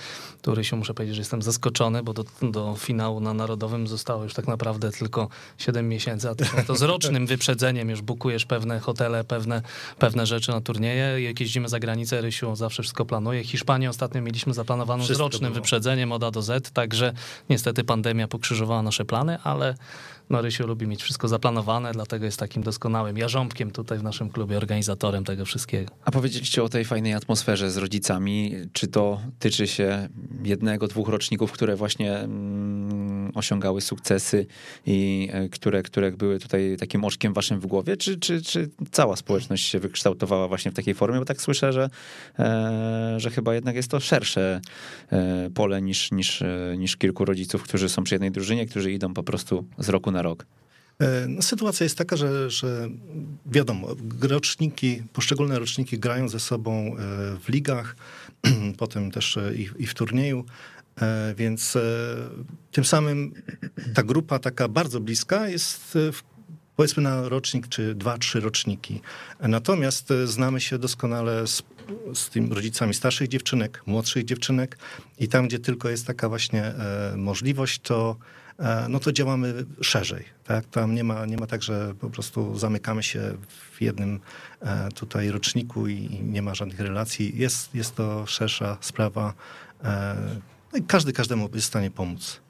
który się muszę powiedzieć, że jestem zaskoczony, bo do, do finału na Narodowym zostało już tak naprawdę tylko 7 miesięcy, a to z rocznym wyprzedzeniem już bukujesz pewne hotele, pewne, pewne rzeczy na turnieje. Jak jeździmy za granicę, Rysiu zawsze wszystko planuje. Hiszpanię ostatnio mieliśmy zaplanowaną wszystko z rocznym było. wyprzedzeniem od A do Z, także niestety pandemia pokrzyżowała nasze plany, ale Marysiu lubi mieć wszystko zaplanowane, dlatego jest takim doskonałym jarząbkiem tutaj w naszym klubie, organizatorem tego wszystkiego. A powiedzieliście o tej fajnej atmosferze z rodzicami. Czy to tyczy się jednego, dwóch roczników, które właśnie mm, osiągały sukcesy i e, które, które były tutaj takim oczkiem waszym w głowie? Czy, czy, czy cała społeczność się wykształtowała właśnie w takiej formie? Bo tak słyszę, że, e, że chyba jednak jest to szersze e, pole niż, niż, niż kilku rodziców, którzy są przy jednej drużynie, którzy idą po prostu z roku na rok? E, no, sytuacja jest taka, że, że wiadomo, roczniki, poszczególne roczniki grają ze sobą e, w ligach, <clears throat> potem też e, i, i w turnieju, więc tym samym ta grupa taka bardzo bliska jest powiedzmy na rocznik czy dwa, trzy roczniki. Natomiast znamy się doskonale z, z tym rodzicami starszych dziewczynek, młodszych dziewczynek i tam, gdzie tylko jest taka właśnie możliwość, to no to działamy szerzej. Tak? Tam nie ma, nie ma tak, że po prostu zamykamy się w jednym e, tutaj roczniku i nie ma żadnych relacji. Jest, jest to szersza sprawa. E, no każdy każdemu jest w stanie pomóc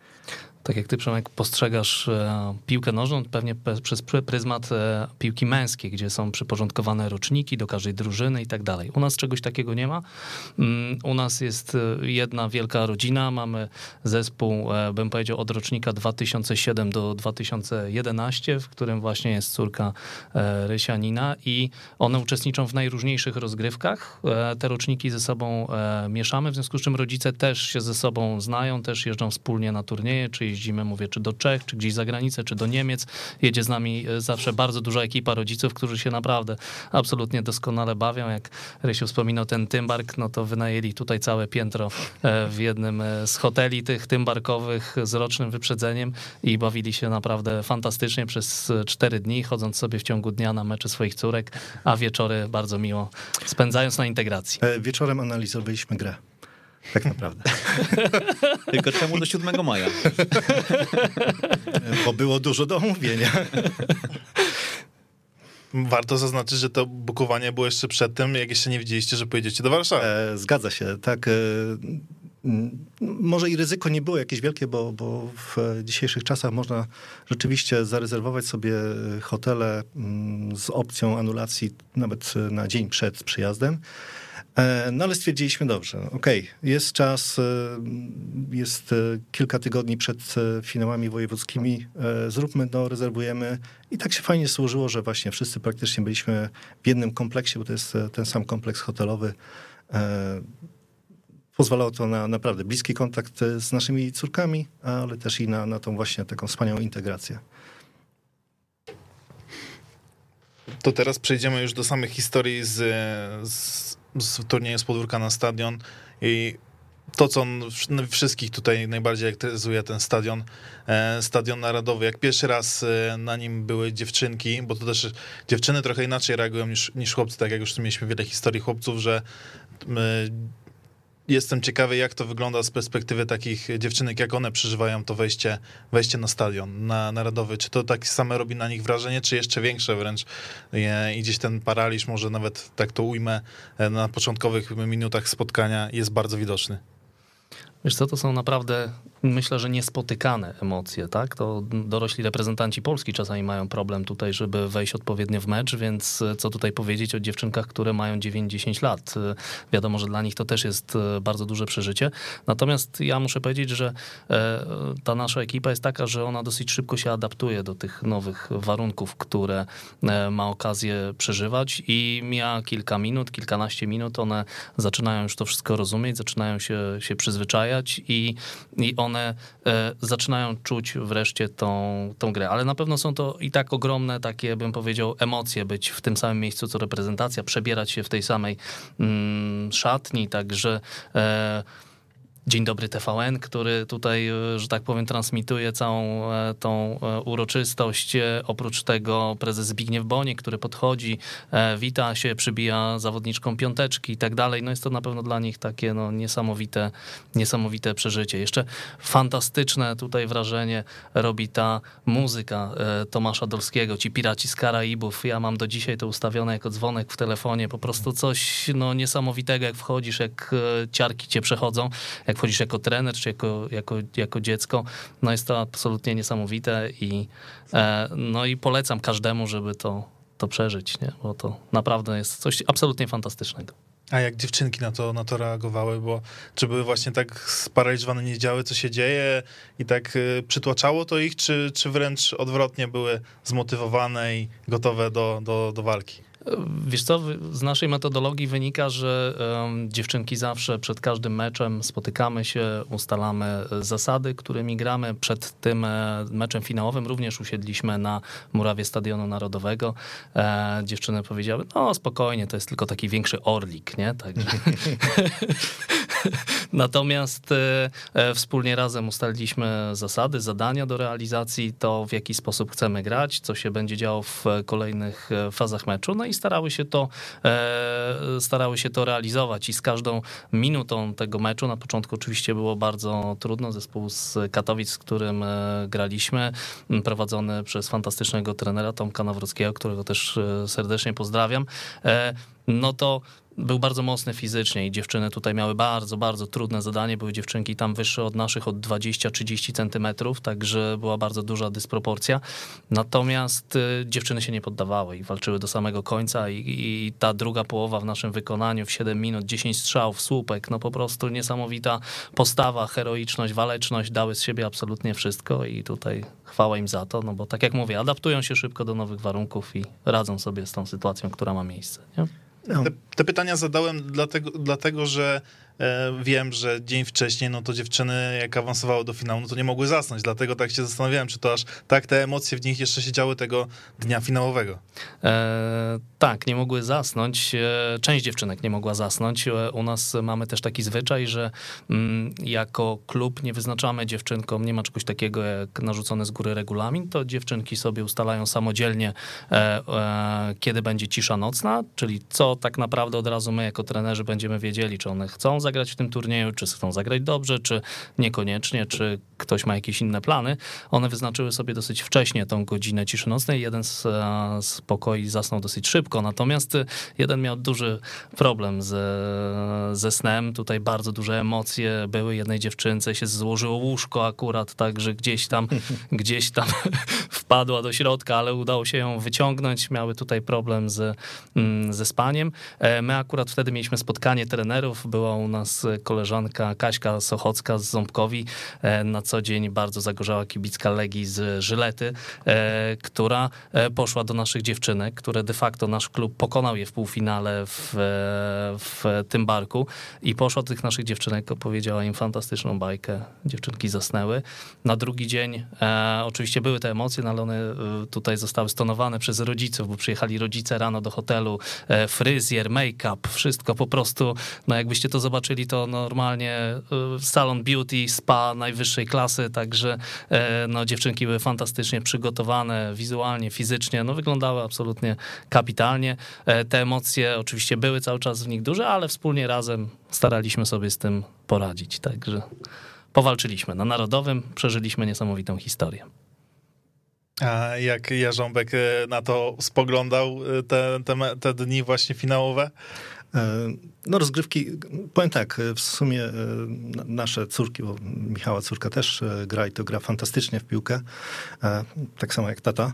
tak jak ty, Przemek, postrzegasz e, piłkę nożną, pewnie przez pryzmat e, piłki męskiej, gdzie są przyporządkowane roczniki do każdej drużyny i tak dalej. U nas czegoś takiego nie ma. Mm, u nas jest e, jedna wielka rodzina, mamy zespół, bym powiedział, od rocznika 2007 do 2011, w którym właśnie jest córka Rysianina i one uczestniczą w najróżniejszych rozgrywkach. Te roczniki ze sobą mieszamy, w związku z czym rodzice też się ze sobą znają, też jeżdżą wspólnie na turnieje, czyli jeździmy, mówię, czy do Czech, czy gdzieś za granicę, czy do Niemiec. Jedzie z nami e, zawsze bardzo duża ekipa rodziców, którzy się naprawdę absolutnie doskonale bawią. Jak Rysiu wspominał ten Tymbark, no to wynajęli tutaj całe piętro e, w jednym e, z hoteli tych tymbarkowych z rocznym wyprzedzeniem i bawili się naprawdę fantastycznie przez cztery dni, chodząc sobie w ciągu dnia na mecze swoich córek, a wieczory bardzo miło spędzając na integracji. Wieczorem analizowaliśmy grę tak naprawdę. <laughs> Tylko czemu do 7 maja? Bo było dużo do omówienia. Warto zaznaczyć, że to bukowanie było jeszcze przed tym, jak jeszcze nie widzieliście, że pojedziecie do Warszawy. E, zgadza się, tak. E, może i ryzyko nie było jakieś wielkie, bo, bo w dzisiejszych czasach można rzeczywiście zarezerwować sobie hotele z opcją anulacji nawet na dzień przed przyjazdem. E, no ale stwierdziliśmy dobrze, okej, okay, jest czas, e, jest e, kilka tygodni przed finałami wojewódzkimi, zróbmy to, rezerwujemy i tak się fajnie służyło, że właśnie wszyscy praktycznie byliśmy w jednym kompleksie, bo to jest ten sam kompleks hotelowy. Pozwalało to na naprawdę bliski kontakt z naszymi córkami, ale też i na, na tą właśnie taką wspaniałą integrację. To teraz przejdziemy już do samych historii z, z, z turnieju z podwórka na stadion i to, co wszystkich tutaj najbardziej elektryzuje ten stadion, e, stadion narodowy. Jak pierwszy raz e, na nim były dziewczynki, bo to też dziewczyny trochę inaczej reagują niż, niż chłopcy, tak jak już mieliśmy wiele historii chłopców, że jestem ciekawy, jak to wygląda z perspektywy takich dziewczynek, jak one przeżywają to wejście, wejście na stadion na narodowy. Czy to tak same robi na nich wrażenie, czy jeszcze większe wręcz? I gdzieś ten paraliż, może nawet tak to ujmę, e, na początkowych minutach spotkania jest bardzo widoczny. Wiesz co, to są naprawdę, myślę, że niespotykane emocje, tak? To dorośli reprezentanci Polski czasami mają problem tutaj, żeby wejść odpowiednio w mecz, więc e, co tutaj powiedzieć o dziewczynkach, które mają 9-10 lat? E, wiadomo, że dla nich to też jest e, bardzo duże przeżycie. Natomiast ja muszę powiedzieć, że ta nasza ekipa jest taka, że ona dosyć szybko się adaptuje do tych nowych warunków, które ma okazję przeżywać i mija kilka minut, kilkanaście minut, one zaczynają już to wszystko rozumieć, zaczynają się, się przyzwyczajać i, i one e, zaczynają czuć wreszcie tą, tą grę. Ale na pewno są to i tak ogromne takie, bym powiedział, emocje być w tym samym miejscu co reprezentacja, przebierać się w tej samej mm, szatni, także e, Dzień dobry TVN, który tutaj, e, że tak powiem, transmituje całą e, tą e, uroczystość. Oprócz tego prezes Zbigniew Bonie, który podchodzi, wita się, przybija zawodniczką piąteczki i tak dalej. No jest to na pewno dla nich takie no, niesamowite, niesamowite przeżycie. Jeszcze fantastyczne tutaj wrażenie robi ta muzyka Tomasza Dolskiego, ci piraci z Karaibów. Ja mam do dzisiaj to ustawione jako dzwonek w telefonie. Po prostu coś no, niesamowitego, jak wchodzisz, jak ciarki cię przechodzą jak wchodzisz jako trener, czy jako, jako, jako dziecko, no jest to absolutnie niesamowite i, e, no i polecam każdemu, żeby to, to przeżyć, nie? bo to naprawdę jest coś absolutnie fantastycznego. A jak dziewczynki na to, na to reagowały, bo czy były właśnie tak sparaliżowane, nie wiedziały, co się dzieje i tak y, przytłaczało to ich, czy, czy wręcz odwrotnie były zmotywowane i gotowe do, do, do walki? Wiesz co, z naszej metodologii wynika, że dziewczynki zawsze przed każdym meczem spotykamy się, ustalamy e, zasady, którymi gramy. Przed tym e, meczem finałowym również usiedliśmy na murawie Stadionu Narodowego. E, dziewczyny powiedziały, no spokojnie, to jest tylko taki większy orlik, nie? Tak. <laughs> <laughs> Natomiast wspólnie razem ustaliliśmy zasady, zadania do realizacji, to w jaki sposób chcemy grać, co się będzie działo w kolejnych fazach meczu. No i starały się to, e, starały się to realizować. I z każdą minutą tego meczu, na początku oczywiście było bardzo trudno, zespół z Katowic, z którym e, graliśmy, prowadzony przez fantastycznego trenera Tomka Nawrockiego, którego też e, serdecznie pozdrawiam, no to był bardzo mocny fizycznie i dziewczyny tutaj miały bardzo, bardzo trudne zadanie. Były dziewczynki tam wyższe od naszych od 20-30 centymetrów, także była bardzo duża dysproporcja. Natomiast y, dziewczyny się nie poddawały i walczyły do samego końca i, i, ta druga połowa w naszym wykonaniu w 7 minut, 10 strzałów, słupek, no po prostu niesamowita postawa, heroiczność, waleczność dały z siebie absolutnie wszystko i tutaj chwała im za to, no bo tak jak mówię, adaptują się szybko do nowych warunków i radzą sobie z tą sytuacją, która ma miejsce. Nie? No. Te, te, pytania zadałem dlatego, dlatego że wiem, że dzień wcześniej, no to dziewczyny jak awansowały do finału, no to nie mogły zasnąć, dlatego tak się zastanawiałem, czy to aż tak te emocje w nich jeszcze się działy tego dnia finałowego. E, tak, nie mogły zasnąć. E, część dziewczynek nie mogła zasnąć. E, u nas mamy też taki zwyczaj, że mm, jako klub nie wyznaczamy dziewczynkom, nie ma czegoś takiego jak narzucony z góry regulamin, to dziewczynki sobie ustalają samodzielnie, e, e, kiedy będzie cisza nocna, czyli co tak naprawdę od razu my jako trenerzy będziemy wiedzieli, czy one chcą zagrać w tym turnieju, czy chcą zagrać dobrze, czy niekoniecznie, czy ktoś ma jakieś inne plany. One wyznaczyły sobie dosyć wcześnie tą godzinę ciszy nocnej. Jeden z, e, z pokoi zasnął dosyć szybko, natomiast jeden miał duży problem ze, ze snem. Tutaj bardzo duże emocje były. Jednej dziewczynce się złożyło łóżko akurat, tak, że gdzieś tam, <laughs> gdzieś tam <laughs> wpadła do środka, ale udało się ją wyciągnąć. Miały tutaj problem z, mm, ze spaniem. E, my akurat wtedy mieliśmy spotkanie trenerów. Była u nas koleżanka Kaśka Sochocka z Ząbkowi, e, na co dzień bardzo zagorzała kibicka Legii z Żylety, która poszła do naszych dziewczynek, które de facto nasz klub pokonał je w półfinale w, w tym barku i poszła do tych naszych dziewczynek, opowiedziała im fantastyczną bajkę. Dziewczynki zasnęły. Na drugi dzień e, oczywiście były te emocje, no ale one e, tutaj zostały stonowane przez rodziców, bo przyjechali rodzice rano do hotelu, e, fryzjer, make-up, wszystko po prostu, no jakbyście to zobaczyli, to normalnie e, salon beauty, spa najwyższej klasy, także e, no dziewczynki były fantastycznie przygotowane wizualnie, fizycznie, no wyglądały absolutnie kapitalnie. E, te emocje oczywiście były cały czas w nich duże, ale wspólnie razem staraliśmy sobie z tym poradzić, także powalczyliśmy. Na Narodowym przeżyliśmy niesamowitą historię. A jak Jarząbek e, na to spoglądał te, te, te dni właśnie finałowe? E, no rozgrywki, powiem tak, w sumie nasze córki, bo Michała córka też gra i to gra fantastycznie w piłkę, tak samo jak tata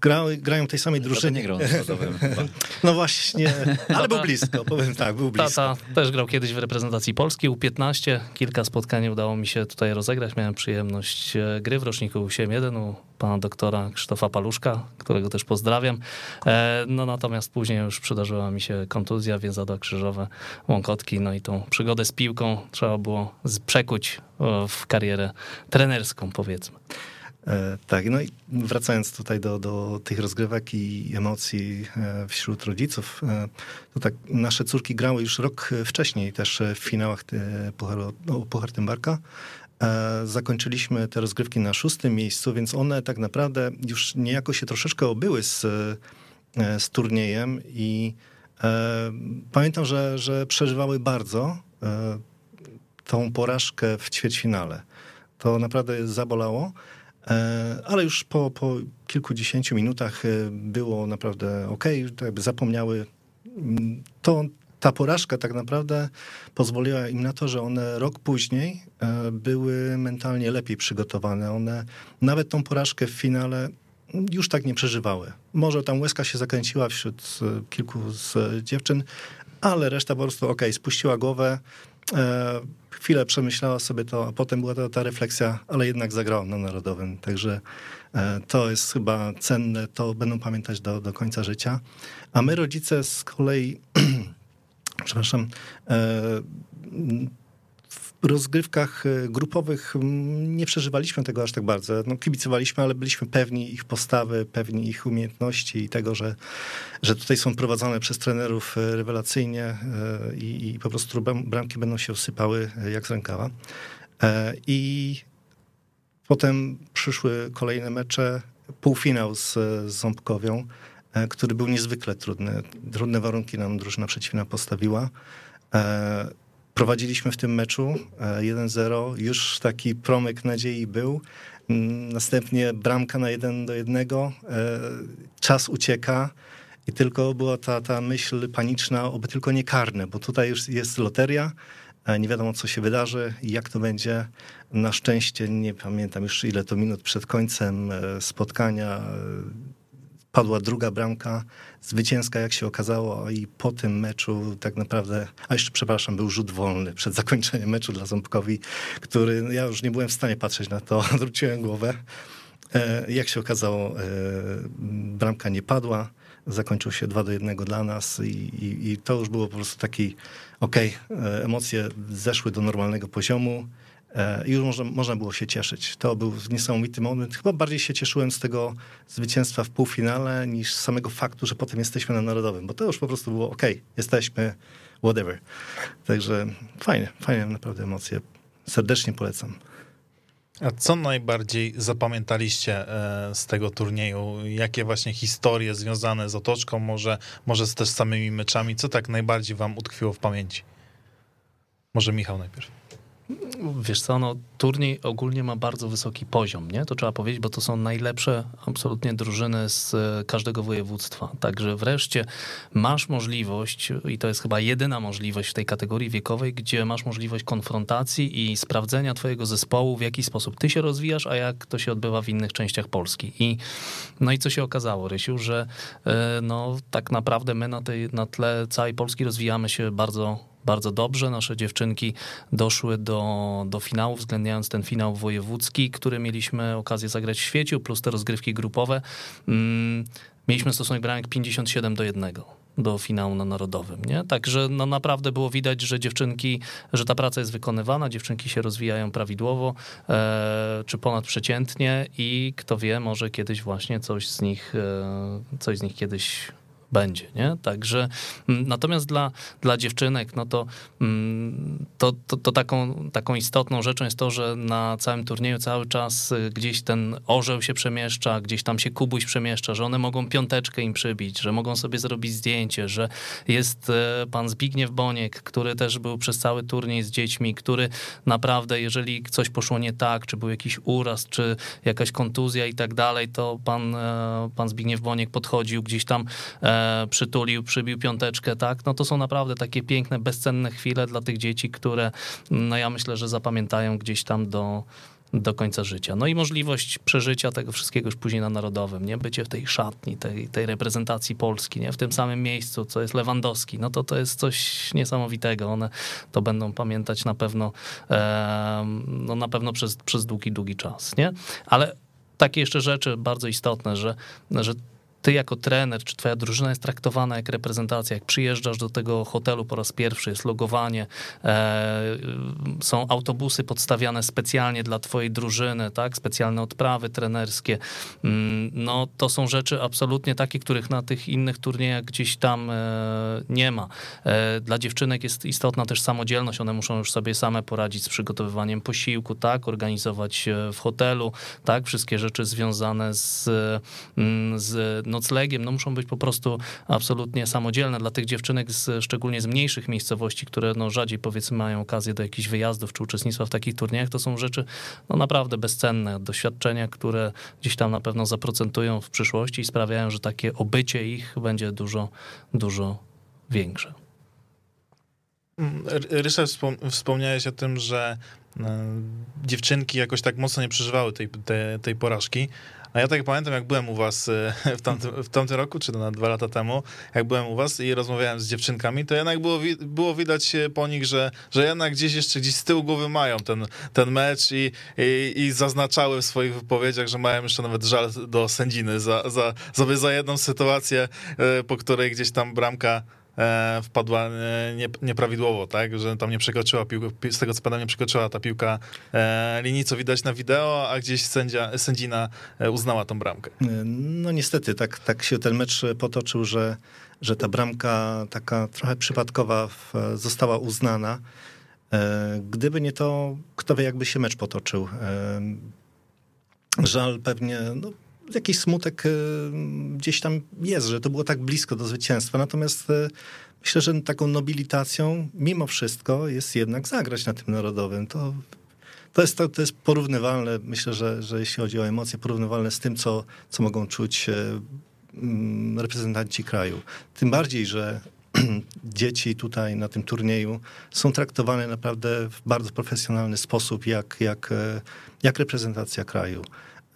grały, grają tej samej drużynie. nie grał <laughs> No właśnie, <laughs> ale był blisko, powiem tak, był blisko. Tata też grał kiedyś w reprezentacji Polski, U15. Kilka spotkań udało mi się tutaj rozegrać. Miałem przyjemność e, gry w roczniku U7-1 u pana doktora Krzysztofa Paluszka, którego też pozdrawiam. E, no natomiast później już przydarzyła mi się kontuzja, więzadła krzyżowe, łąkotki, no i tą przygodę z piłką trzeba było przekuć w karierę trenerską, powiedzmy. E, tak, no i wracając tutaj do, do tych rozgrywek i emocji e, wśród rodziców, e, to tak nasze córki grały już rok wcześniej też w finałach Pucharu, no, Puchar Tymbarka. Zakończyliśmy te rozgrywki na szóstym miejscu, więc one tak naprawdę już niejako się troszeczkę obyły z, z turniejem i pamiętam, że, że przeżywały bardzo tą porażkę w ćwierćfinale. To naprawdę zabolało. E, ale już po, po kilkudziesięciu minutach e, było naprawdę ok, jakby zapomniały. Mm, to, ta porażka tak naprawdę pozwoliła im na to, że one rok później e, były mentalnie lepiej przygotowane. One nawet tą porażkę w finale już tak nie przeżywały. Może tam łezka się zakręciła wśród kilku z dziewczyn, ale reszta po prostu ok, spuściła głowę, chwilę przemyślała sobie to, a potem była ta, ta refleksja, ale jednak zagrałam na Narodowym. Także e, to jest chyba cenne, to będą pamiętać do, do końca życia. A my rodzice z kolei, <clears throat> przepraszam, e, rozgrywkach e, grupowych nie przeżywaliśmy tego aż tak bardzo. No, kibicowaliśmy, ale byliśmy pewni ich postawy, pewni ich umiejętności i tego, że, że tutaj są prowadzone przez trenerów e, rewelacyjnie e, i, i po prostu bramki będą się usypały jak z rękawa. I potem przyszły kolejne mecze, półfinał z, z Ząbkowią, który był niezwykle trudny. Trudne warunki nam drużyna przeciwna postawiła. Prowadziliśmy w tym meczu 1-0, e, już taki promyk nadziei był. Mm, następnie bramka na 1 do 1, e, czas ucieka i tylko była ta, ta myśl paniczna, oby tylko nie karne, bo tutaj już jest loteria, nie wiadomo co się wydarzy i jak to będzie. Na szczęście nie pamiętam już ile to minut przed końcem e, spotkania padła druga bramka, zwycięska jak się okazało i po tym meczu tak naprawdę, a jeszcze przepraszam, był rzut wolny przed zakończeniem meczu dla Ząbkowi, który ja już nie byłem w stanie patrzeć na to, <laughs> zwróciłem głowę. E, jak się okazało, e, bramka nie padła, zakończył się 2 do 1 dla nas i, i, i to już było po prostu taki, okej, okay, emocje zeszły do normalnego poziomu, E, i już można, można było się cieszyć. To był niesamowity moment. Chyba bardziej się cieszyłem z tego zwycięstwa w półfinale niż z samego faktu, że potem jesteśmy na Narodowym, bo to już po prostu było ok, jesteśmy, whatever. Także fajnie, fajne naprawdę emocje. Serdecznie polecam. A co najbardziej zapamiętaliście e, z tego turnieju? Jakie właśnie historie związane z otoczką, może, może też z samymi meczami? Co tak najbardziej wam utkwiło w pamięci? Może Michał najpierw. Wiesz co, no, turniej ogólnie ma bardzo wysoki poziom, nie? To trzeba powiedzieć, bo to są najlepsze absolutnie drużyny z e, każdego województwa. Także wreszcie masz możliwość, i to jest chyba jedyna możliwość w tej kategorii wiekowej, gdzie masz możliwość konfrontacji i sprawdzenia twojego zespołu, w jaki sposób ty się rozwijasz, a jak to się odbywa w innych częściach Polski. I, no i co się okazało, Rysiu, że e, no, tak naprawdę my na, tej, na tle całej Polski rozwijamy się bardzo bardzo dobrze. Nasze dziewczynki doszły do, do finału, uwzględniając ten finał wojewódzki, który mieliśmy okazję zagrać w świeciu, plus te rozgrywki grupowe. Mm, mieliśmy stosunek bramek 57 do 1 do finału na Narodowym, nie? Także no naprawdę było widać, że dziewczynki, że ta praca jest wykonywana, dziewczynki się rozwijają prawidłowo, e, czy ponadprzeciętnie i kto wie, może kiedyś właśnie coś z nich, e, coś z nich kiedyś będzie, nie? Także mm, natomiast dla, dla dziewczynek, no to, mm, to, to, to, taką, taką istotną rzeczą jest to, że na całym turnieju cały czas y, gdzieś ten orzeł się przemieszcza, gdzieś tam się kubuś przemieszcza, że one mogą piąteczkę im przybić, że mogą sobie zrobić zdjęcie, że jest e, pan Zbigniew Boniek, który też był przez cały turniej z dziećmi, który naprawdę, jeżeli coś poszło nie tak, czy był jakiś uraz, czy jakaś kontuzja i tak dalej, to pan, e, pan Zbigniew Boniek podchodził gdzieś tam przytulił, przybił piąteczkę, tak, no to są naprawdę takie piękne, bezcenne chwile dla tych dzieci, które, no ja myślę, że zapamiętają gdzieś tam do, do końca życia. No i możliwość przeżycia tego wszystkiego już później na Narodowym, nie? Bycie w tej szatni, tej, tej reprezentacji Polski, nie? W tym samym miejscu, co jest Lewandowski, no to to jest coś niesamowitego. One to będą pamiętać na pewno, e, no na pewno przez, przez długi, długi czas, nie? Ale takie jeszcze rzeczy bardzo istotne, że, że ty jako trener, czy twoja drużyna jest traktowana jak reprezentacja, jak przyjeżdżasz do tego hotelu po raz pierwszy, jest logowanie, e, są autobusy podstawiane specjalnie dla twojej drużyny, tak, specjalne odprawy trenerskie, mm, no to są rzeczy absolutnie takie, których na tych innych turniejach gdzieś tam e, nie ma. E, dla dziewczynek jest istotna też samodzielność, one muszą już sobie same poradzić z przygotowywaniem posiłku, tak, organizować w hotelu, tak, wszystkie rzeczy związane z, mm, z noclegiem, no muszą być po prostu absolutnie samodzielne. Dla tych dziewczynek, z, szczególnie z mniejszych miejscowości, które no rzadziej powiedzmy mają okazję do jakichś wyjazdów czy uczestnictwa w takich turniejach, to są rzeczy no naprawdę bezcenne, doświadczenia, które gdzieś tam na pewno zaprocentują w przyszłości i sprawiają, że takie obycie ich będzie dużo, dużo większe. Ryszard, wspomniałeś o tym, że e, dziewczynki jakoś tak mocno nie przeżywały tej, tej, tej porażki. A ja tak pamiętam, jak byłem u was e, <laughs> w tamtym, w tamtym roku, czy na dwa lata temu, jak byłem u was i rozmawiałem z dziewczynkami, to jednak było, było widać po nich, że, że jednak gdzieś jeszcze gdzieś z tyłu głowy mają ten, ten mecz i, i, i zaznaczały w swoich wypowiedziach, że mają jeszcze nawet żal do sędziny za, za, za, za jedną sytuację, e, po której gdzieś tam bramka wpadła e, nie, nieprawidłowo, tak, że tam nie przekroczyła piłka, z tego co pamiętam, nie przekroczyła ta piłka e, linii, co widać na wideo, a gdzieś sędzia, sędzina uznała tą bramkę. No niestety, tak, tak się ten mecz potoczył, że, że ta bramka taka trochę przypadkowa została uznana. Gdyby nie to, kto wie, jakby się mecz potoczył. Żal pewnie, no, jakiś smutek e, gdzieś tam jest, że to było tak blisko do zwycięstwa. Natomiast e, myślę, że taką nobilitacją mimo wszystko jest jednak zagrać na tym narodowym. To, to, jest, to, to jest porównywalne, myślę, że, że jeśli chodzi o emocje, porównywalne z tym, co, co mogą czuć e, mm, reprezentanci kraju. Tym bardziej, że <clears throat> dzieci tutaj na tym turnieju są traktowane naprawdę w bardzo profesjonalny sposób, jak, jak, jak reprezentacja kraju.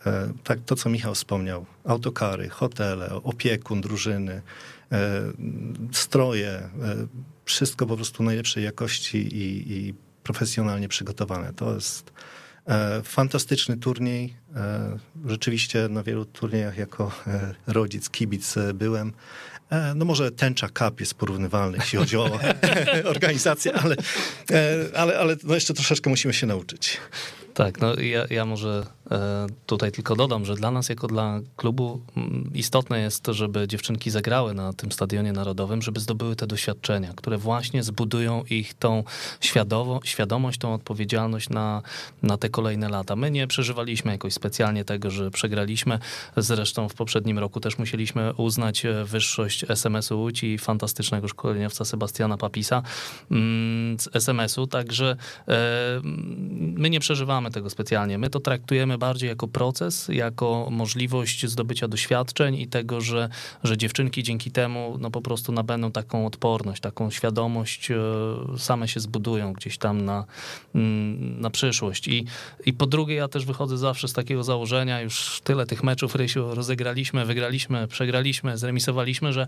E, tak, to, co Michał wspomniał, autokary, hotele, opiekun drużyny, e, stroje, e, wszystko po prostu najlepszej jakości i, i profesjonalnie przygotowane. To jest fantastyczny turniej. Rzeczywiście na wielu turniejach jako rodzic, kibic byłem. No może tęcza Cup jest porównywalny, jeśli chodzi o <laughs> organizację, ale, ale, ale no jeszcze troszeczkę musimy się nauczyć. Tak, no ja, ja może tutaj tylko dodam, że dla nas jako dla klubu mm, istotne jest żeby dziewczynki zagrały na tym stadionie narodowym, żeby zdobyły te doświadczenia, które właśnie zbudują ich tą świadomo, świadomość, tą odpowiedzialność na, na te kolejne lata. My nie przeżywaliśmy jakoś specjalnie tego, że przegraliśmy. Zresztą w poprzednim roku też musieliśmy uznać e, wyższość SMS-u Łódź i fantastycznego szkoleniowca Sebastiana Papisa mm, z SMS-u, także e, my nie przeżywamy tego specjalnie. My to traktujemy bardziej jako proces, jako możliwość zdobycia doświadczeń i tego, że, że dziewczynki dzięki temu no po prostu nabędą taką odporność, taką świadomość, e, same się zbudują gdzieś tam na, mm, na przyszłość. I, I po drugie, ja też wychodzę zawsze z takiego założenia, już tyle tych meczów, Rysiu, rozegraliśmy, wygraliśmy, przegraliśmy, zremisowaliśmy, że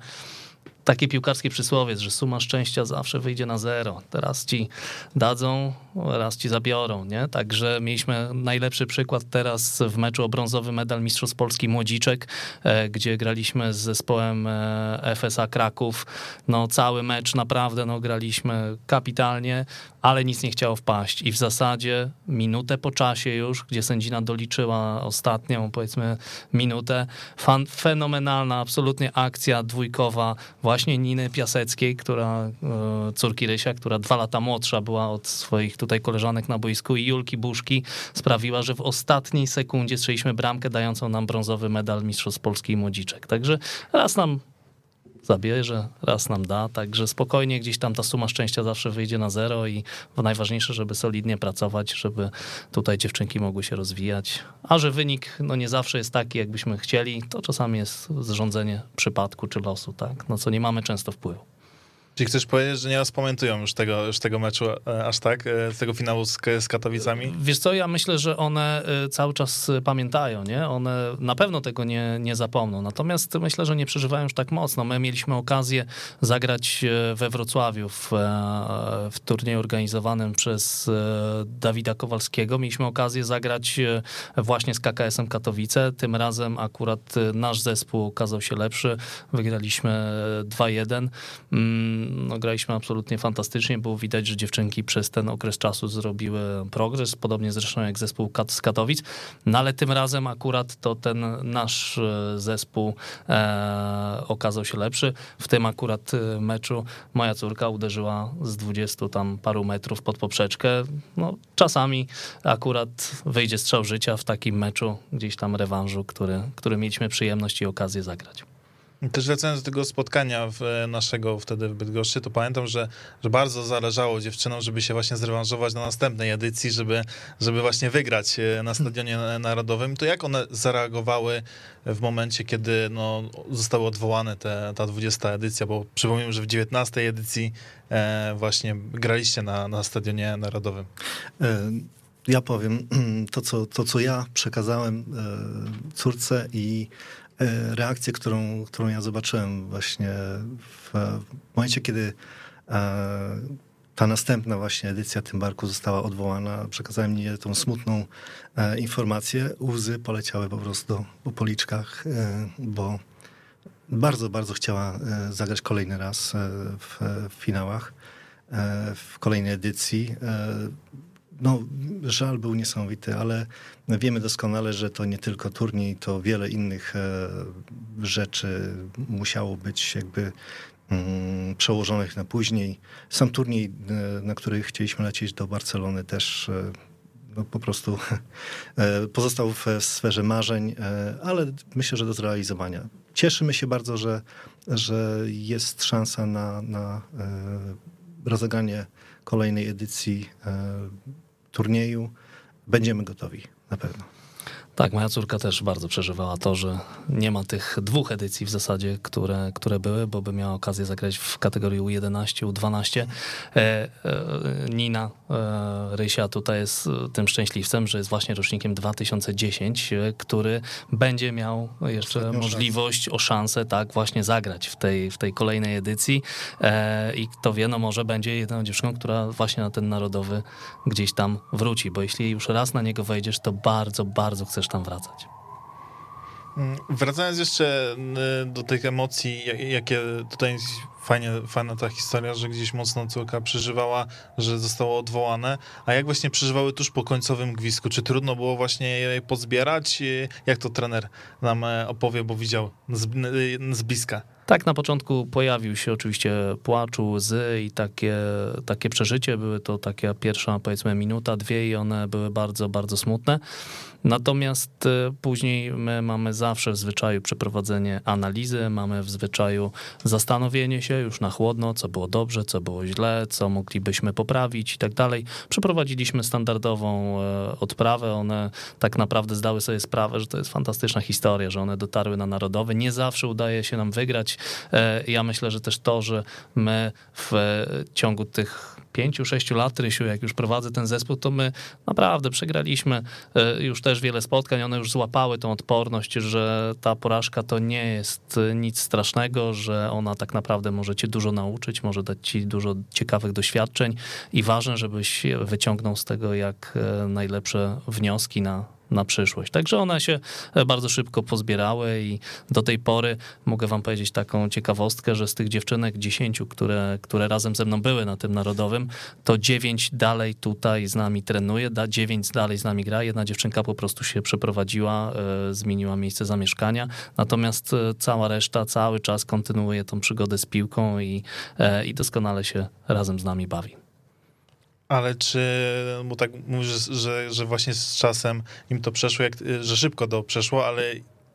takie piłkarskie przysłowie, że suma szczęścia zawsze wyjdzie na zero. Teraz ci dadzą, raz ci zabiorą, nie? Także mieliśmy najlepszy przykład teraz w meczu o brązowy medal Mistrzostw Polski Młodziczek, e, gdzie graliśmy z zespołem e, FSA Kraków. No cały mecz naprawdę no, graliśmy kapitalnie, ale nic nie chciało wpaść i w zasadzie minutę po czasie już, gdzie sędzina doliczyła ostatnią powiedzmy minutę, fan, fenomenalna absolutnie akcja dwójkowa właśnie Niny Piaseckiej, która, e, córki Rysia, która dwa lata młodsza była od swoich tutaj koleżanek na boisku i Julki Buszki sprawiła, że w ostatniej sekundzie strzeliśmy bramkę dającą nam brązowy medal Mistrzostw Polski i Młodziczek. Także raz nam zabierze, raz nam da, także spokojnie gdzieś tam ta suma szczęścia zawsze wyjdzie na zero i najważniejsze, żeby solidnie pracować, żeby tutaj dziewczynki mogły się rozwijać, a że wynik no nie zawsze jest taki, jakbyśmy chcieli, to czasami jest zrządzenie przypadku czy losu, tak, no co nie mamy często wpływu. Czyli chcesz powiedzieć, że nie spamiętują już tego, już tego meczu e, aż tak, e, tego finału z, z Katowicami? Wiesz co, ja myślę, że one e, cały czas pamiętają, nie? One na pewno tego nie, nie zapomną. Natomiast myślę, że nie przeżywają już tak mocno. My mieliśmy okazję zagrać we Wrocławiu w, w turnieju organizowanym przez Dawida Kowalskiego. Mieliśmy okazję zagrać właśnie z KKS-em Katowice. Tym razem akurat nasz zespół okazał się lepszy. Wygraliśmy 2-1 no, graliśmy absolutnie fantastycznie. Było widać, że dziewczynki przez ten okres czasu zrobiły progres, podobnie zresztą jak zespół z Katowic. No ale tym razem akurat to ten nasz e, zespół e, okazał się lepszy. W tym akurat e, meczu moja córka uderzyła z 20 tam paru metrów pod poprzeczkę. No, czasami akurat wyjdzie strzał życia w takim meczu, gdzieś tam rewanżu, który, który mieliśmy przyjemność i okazję zagrać. Też wracając do tego spotkania w naszego wtedy w Bydgoszczy, to pamiętam, że, że bardzo zależało dziewczynom, żeby się właśnie zrewanżować na następnej edycji, żeby, żeby właśnie wygrać e, na Stadionie Narodowym. To jak one zareagowały w momencie, kiedy no, zostały odwołane te, ta 20 edycja, bo przypomnę, że w 19 edycji e, właśnie graliście na, na Stadionie Narodowym. E, ja powiem <clears throat> to co, to, co ja przekazałem córce i E, reakcję, którą, którą ja zobaczyłem właśnie w momencie, kiedy e, ta następna właśnie edycja Tymbarku została odwołana, przekazałem mnie tą smutną e, informację. Łzy poleciały po prostu po policzkach, bo bardzo, bardzo chciała zagrać kolejny raz w, w finałach, w kolejnej edycji no, żal był niesamowity, ale wiemy doskonale, że to nie tylko turniej, to wiele innych e, rzeczy musiało być jakby mm, przełożonych na później. Sam turniej, e, na który chcieliśmy lecieć do Barcelony też e, no, po prostu <laughs> pozostał w sferze marzeń, ale myślę, że do zrealizowania. Cieszymy się bardzo, że, że jest szansa na, na rozegranie kolejnej edycji turnieju będziemy gotowi na pewno. Tak, moja córka też bardzo przeżywała to, że nie ma tych dwóch edycji w zasadzie, które, które były, bo by miała okazję zagrać w kategorii U11, U12. E, e, Nina e, Rysia tutaj jest tym szczęśliwcem, że jest właśnie rocznikiem 2010, e, który będzie miał jeszcze Ostatnią możliwość, szansę. o szansę tak właśnie zagrać w tej, w tej kolejnej edycji i kto wie, no może będzie jedną dziewczyną, która właśnie na ten narodowy gdzieś tam wróci, bo jeśli już raz na niego wejdziesz, to bardzo, bardzo chcesz tam wracać. Mm, wracając jeszcze y, do tych emocji, jakie tutaj fajnie, fajna ta historia, że gdzieś mocno córka przeżywała, że zostało odwołane. A jak właśnie przeżywały tuż po końcowym gwizdku? Czy trudno było właśnie je pozbierać? Jak to trener nam e, opowie, bo widział z, z bliska? Tak, na początku pojawił się oczywiście płacz, łzy i takie, takie przeżycie. Były to taka pierwsza, powiedzmy, minuta, dwie i one były bardzo, bardzo smutne. Natomiast e, później my mamy zawsze w zwyczaju przeprowadzenie analizy, mamy w zwyczaju zastanowienie się, już na chłodno, co było dobrze, co było źle, co moglibyśmy poprawić i tak dalej. Przeprowadziliśmy standardową e, odprawę. One tak naprawdę zdały sobie sprawę, że to jest fantastyczna historia, że one dotarły na narodowe. Nie zawsze udaje się nam wygrać. E, ja myślę, że też to, że my w ciągu tych pięciu, sześciu lat, Rysiu, jak już prowadzę ten zespół, to my naprawdę przegraliśmy e, już też wiele spotkań. One już złapały tą odporność, że ta porażka to nie jest nic strasznego, że ona tak naprawdę może cię dużo nauczyć, może dać ci dużo ciekawych doświadczeń i ważne, żebyś wyciągnął z tego jak e, najlepsze wnioski na, na przyszłość. Także one się e, bardzo szybko pozbierały i do tej pory mogę wam powiedzieć taką ciekawostkę, że z tych dziewczynek dziesięciu, które, które razem ze mną były na tym narodowym, to dziewięć dalej tutaj z nami trenuje, da, dziewięć dalej z nami gra, jedna dziewczynka po prostu się przeprowadziła, e, zmieniła miejsce zamieszkania, natomiast e, cała reszta cały czas kontynuuje tą przygodę z piłką i, i doskonale się razem z nami bawi. Ale czy, bo tak mówisz, że, że właśnie z czasem im to przeszło, jak, że szybko to przeszło, ale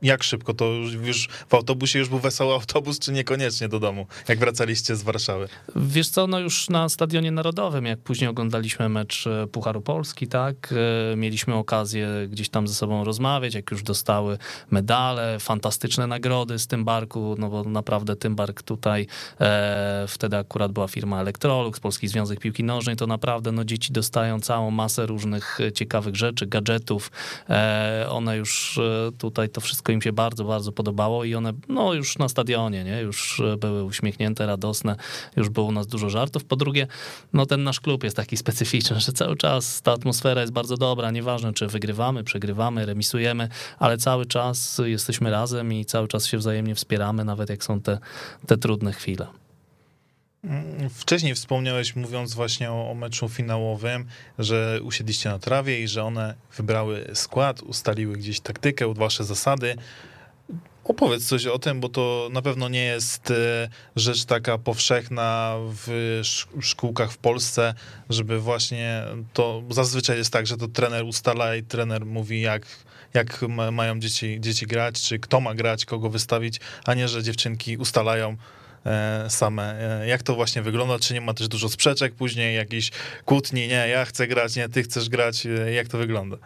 jak szybko to już, w autobusie już był wesoły autobus, czy niekoniecznie do domu, jak wracaliście z Warszawy? Wiesz co, no już na Stadionie Narodowym, jak później oglądaliśmy mecz e, Pucharu Polski, tak, e, mieliśmy okazję gdzieś tam ze sobą rozmawiać, jak już dostały medale, fantastyczne nagrody z tym barku, no bo naprawdę tym bark tutaj, e, wtedy akurat była firma Electrolux, Polski Związek Piłki Nożnej, to naprawdę no dzieci dostają całą masę różnych e, ciekawych rzeczy, gadżetów, e, one już tutaj to wszystko wszystko im się bardzo, bardzo podobało i one, no już na stadionie, nie, już były uśmiechnięte, radosne, już było u nas dużo żartów. Po drugie, no ten nasz klub jest taki <laughs> specyficzny, że cały czas ta atmosfera jest bardzo dobra, nieważne czy wygrywamy, przegrywamy, remisujemy, ale cały czas jesteśmy razem i cały czas się wzajemnie wspieramy, nawet jak są te, te trudne chwile. Wcześniej wspomniałeś, mówiąc właśnie o, o, meczu finałowym, że usiedliście na trawie i że one wybrały skład, ustaliły gdzieś taktykę, wasze zasady. Opowiedz coś o tym, bo to na pewno nie jest e, rzecz taka powszechna w szkółkach w Polsce, żeby właśnie to zazwyczaj jest tak, że to trener ustala i trener mówi, jak, jak mają dzieci, dzieci grać, czy kto ma grać, kogo wystawić, a nie, że dziewczynki ustalają same. E, jak to właśnie wygląda? Czy nie ma też dużo sprzeczek później, jakichś kłótni? Nie, ja chcę grać, nie, ty chcesz grać. E, jak to wygląda?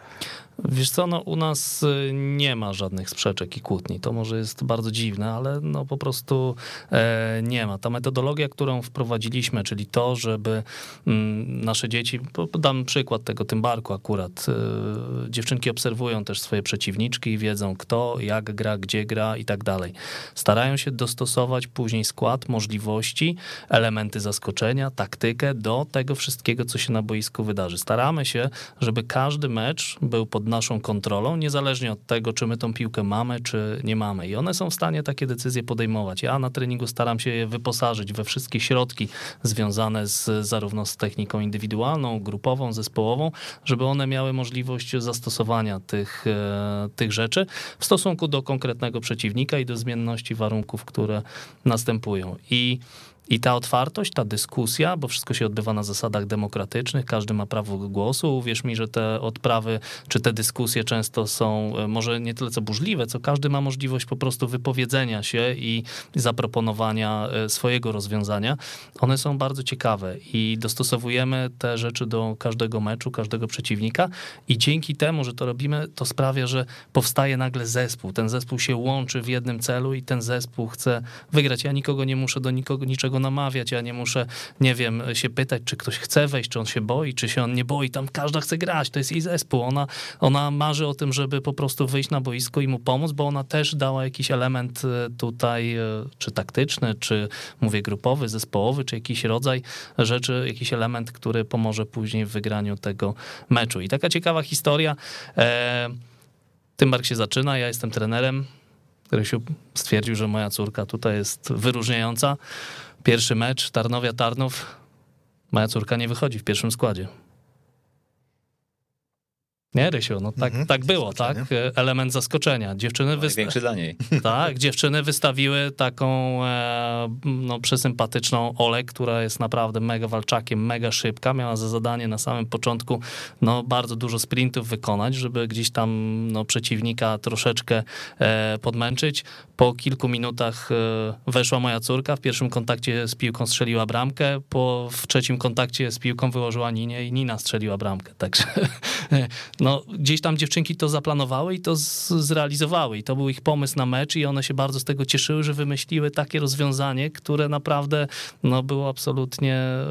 Wiesz co, no u nas y, nie ma żadnych sprzeczek i kłótni. To może jest bardzo dziwne, ale no po prostu e, nie ma. Ta metodologia, którą wprowadziliśmy, czyli to, żeby mm, nasze dzieci, dam przykład tego Tymbarku akurat, e, dziewczynki obserwują też swoje przeciwniczki i wiedzą kto, jak gra, gdzie gra i tak dalej. Starają się dostosować później skład, możliwości, elementy zaskoczenia, taktykę do tego wszystkiego, co się na boisku wydarzy. Staramy się, żeby każdy mecz był pod pod naszą kontrolą, niezależnie od tego, czy my tą piłkę mamy, czy nie mamy. I one są w stanie takie decyzje podejmować. Ja na treningu staram się je wyposażyć we wszystkie środki związane z, zarówno z techniką indywidualną, grupową, zespołową, żeby one miały możliwość zastosowania tych, e, tych rzeczy w stosunku do konkretnego przeciwnika i do zmienności warunków, które następują. I i ta otwartość, ta dyskusja, bo wszystko się odbywa na zasadach demokratycznych, każdy ma prawo głosu. Uwierz mi, że te odprawy czy te dyskusje często są e, może nie tyle co burzliwe, co każdy ma możliwość po prostu wypowiedzenia się i zaproponowania e, swojego rozwiązania. One są bardzo ciekawe i dostosowujemy te rzeczy do każdego meczu, każdego przeciwnika i dzięki temu, że to robimy, to sprawia, że powstaje nagle zespół. Ten zespół się łączy w jednym celu i ten zespół chce wygrać. Ja nikogo nie muszę do nikogo niczego namawiać, ja nie muszę, nie wiem, się pytać, czy ktoś chce wejść, czy on się boi, czy się on nie boi, tam każda chce grać, to jest jej zespół, ona, ona marzy o tym, żeby po prostu wyjść na boisko i mu pomóc, bo ona też dała jakiś element e, tutaj, e, czy taktyczny, czy mówię grupowy, zespołowy, czy jakiś rodzaj rzeczy, jakiś element, który pomoże później w wygraniu tego meczu. I taka ciekawa historia, e, Tymbark się zaczyna, ja jestem trenerem, Rysiu stwierdził, że moja córka tutaj jest wyróżniająca. Pierwszy mecz Tarnowia Tarnów. Moja córka nie wychodzi w pierwszym składzie. Nie, Rysiu, no tak, Mhm. tak było, tak? Element zaskoczenia. Dziewczyny, wysta- Największy dla niej. <laughs> tak, dziewczyny wystawiły taką e, no, przesympatyczną Olę, która jest naprawdę mega walczakiem, mega szybka. Miała za zadanie na samym początku no, bardzo dużo sprintów wykonać, żeby gdzieś tam no, przeciwnika troszeczkę e, podmęczyć. Po kilku minutach e, weszła moja córka, w pierwszym kontakcie z piłką strzeliła bramkę, po, w trzecim kontakcie z piłką wyłożyła Ninie i Nina strzeliła bramkę. Także <laughs> no, gdzieś tam dziewczynki to zaplanowały i to zrealizowały. I to był ich pomysł na mecz i one się bardzo z tego cieszyły, że wymyśliły takie rozwiązanie, które naprawdę no, było absolutnie e,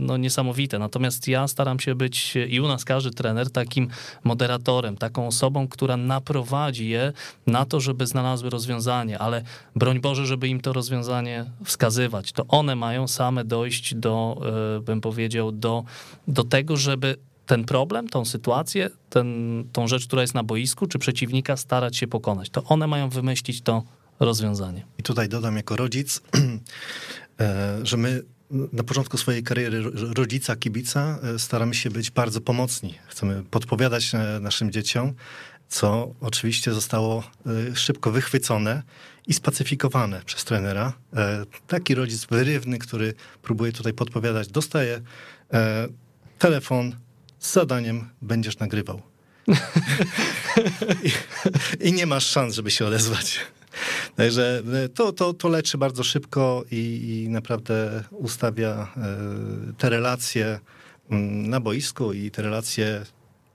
no, niesamowite. Natomiast ja staram się być i u nas każdy trener takim moderatorem, taką osobą, która naprowadzi je na to, żeby znalazły rozwiązanie, ale broń Boże, żeby im to rozwiązanie wskazywać. To one mają same dojść do, e, bym powiedział, do, do tego, żeby ten problem, tą sytuację, ten, tą rzecz, która jest na boisku, czy przeciwnika starać się pokonać. To one mają wymyślić to rozwiązanie. I tutaj dodam jako rodzic, <clears throat> e, że my na początku swojej kariery ro- rodzica, kibica e, staramy się być bardzo pomocni. Chcemy podpowiadać e, naszym dzieciom, co oczywiście zostało szybko wychwycone i spacyfikowane przez trenera. Taki rodzic wyrywny, który próbuje tutaj podpowiadać, dostaje telefon z zadaniem będziesz nagrywał. <laughs> I, I nie masz szans, żeby się odezwać. Także e, to, to, to leczy bardzo szybko i, i naprawdę ustawia e, te relacje mm, na boisku i te relacje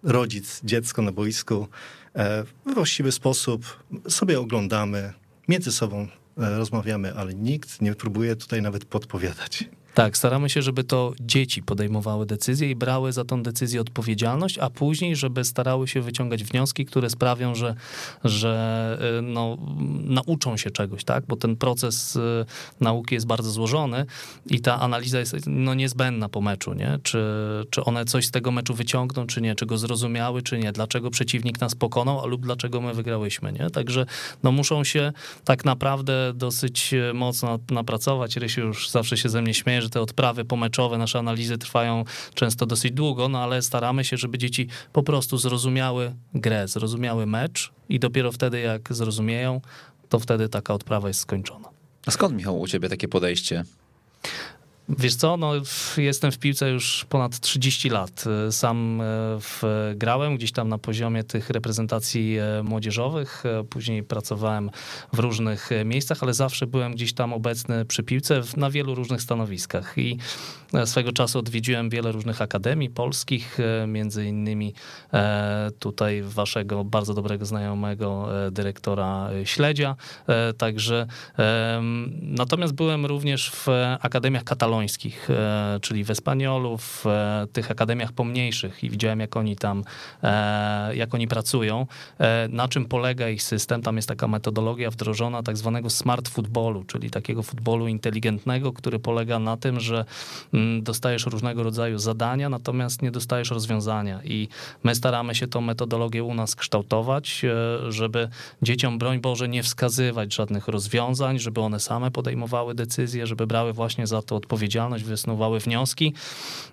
rodzic, dziecko na boisku e, we właściwy sposób. Sobie oglądamy, między sobą rozmawiamy, ale nikt nie próbuje tutaj nawet podpowiadać. Tak, staramy się, żeby to dzieci podejmowały decyzje i brały za tą decyzję odpowiedzialność, a później, żeby starały się wyciągać wnioski, które sprawią, że, że y, no, nauczą się czegoś, tak? Bo ten proces y, nauki jest bardzo złożony i ta analiza jest no, niezbędna po meczu, nie? Czy, czy one coś z tego meczu wyciągną, czy nie? Czy go zrozumiały, czy nie? Dlaczego przeciwnik nas pokonał, lub dlaczego my wygrałyśmy, nie? Także no, muszą się tak naprawdę dosyć e, mocno napracować. Rysiu już zawsze się ze mnie śmieje, że te odprawy pomeczowe, nasze analizy trwają często dosyć długo, no ale staramy się, żeby dzieci po prostu zrozumiały grę, zrozumiały mecz i dopiero wtedy, jak zrozumieją, to wtedy taka odprawa jest skończona. A skąd, Michał, u ciebie takie podejście? Wiesz co, no, jestem w piłce już ponad 30 lat. Sam e, w, grałem gdzieś tam na poziomie tych reprezentacji e, młodzieżowych, e, później pracowałem w różnych miejscach, ale zawsze byłem gdzieś tam obecny przy piłce w, na wielu różnych stanowiskach. I swego czasu odwiedziłem wiele różnych akademii polskich, między innymi tutaj waszego bardzo dobrego znajomego dyrektora Śledzia, także natomiast byłem również w akademiach katalońskich, e, czyli w Espaniolu, w tych akademiach pomniejszych i widziałem jak oni tam, e, jak oni pracują, e, na czym polega ich system. Tam jest taka metodologia wdrożona tak zwanego smart footballu, czyli takiego futbolu inteligentnego, który polega na tym, że mm, dostajesz różnego rodzaju zadania, natomiast nie dostajesz rozwiązania i my staramy się tą metodologię u nas kształtować, żeby dzieciom, broń Boże, nie wskazywać żadnych rozwiązań, żeby one same podejmowały decyzje, żeby brały właśnie za to odpowiedzialność, wysnuwały wnioski.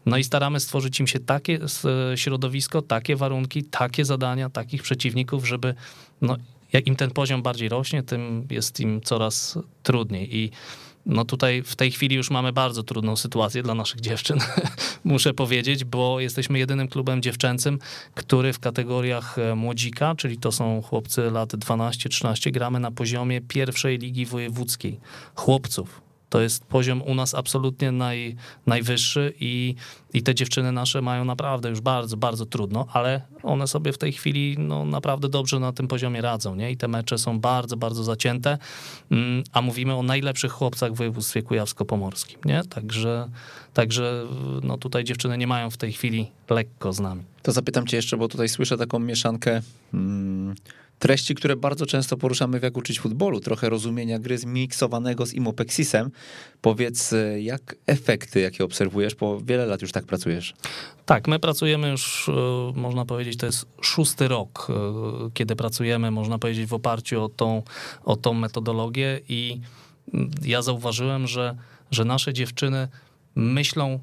No i staramy stworzyć im się takie s- środowisko, takie warunki, takie zadania, takich przeciwników, żeby no, jak im ten poziom bardziej rośnie, tym jest im coraz trudniej i no tutaj w tej chwili już mamy bardzo trudną sytuację dla naszych dziewczyn, <laughs> muszę powiedzieć, bo jesteśmy jedynym klubem dziewczęcym, który w kategoriach e, młodzika, czyli to są chłopcy lat 12-13, gramy na poziomie pierwszej ligi wojewódzkiej chłopców. To jest poziom u nas absolutnie naj, najwyższy i, i te dziewczyny nasze mają naprawdę już bardzo, bardzo trudno, ale one sobie w tej chwili no, naprawdę dobrze na tym poziomie radzą, nie? I te mecze są bardzo, bardzo zacięte, mm, a mówimy o najlepszych chłopcach w województwie kujawsko-pomorskim, nie? Także, także no, tutaj dziewczyny nie mają w tej chwili lekko z nami. To zapytam cię jeszcze, bo tutaj słyszę taką mieszankę mm, treści, które bardzo często poruszamy w Jak uczyć futbolu. Trochę rozumienia gry zmiksowanego z Imopexisem. Powiedz, e, jak efekty, jakie obserwujesz, bo wiele lat już tak pracujesz. Tak, my pracujemy już, e, można powiedzieć, to jest szósty rok, e, kiedy pracujemy, można powiedzieć, w oparciu o tą, o tą metodologię i mm, ja zauważyłem, że, że nasze dziewczyny myślą,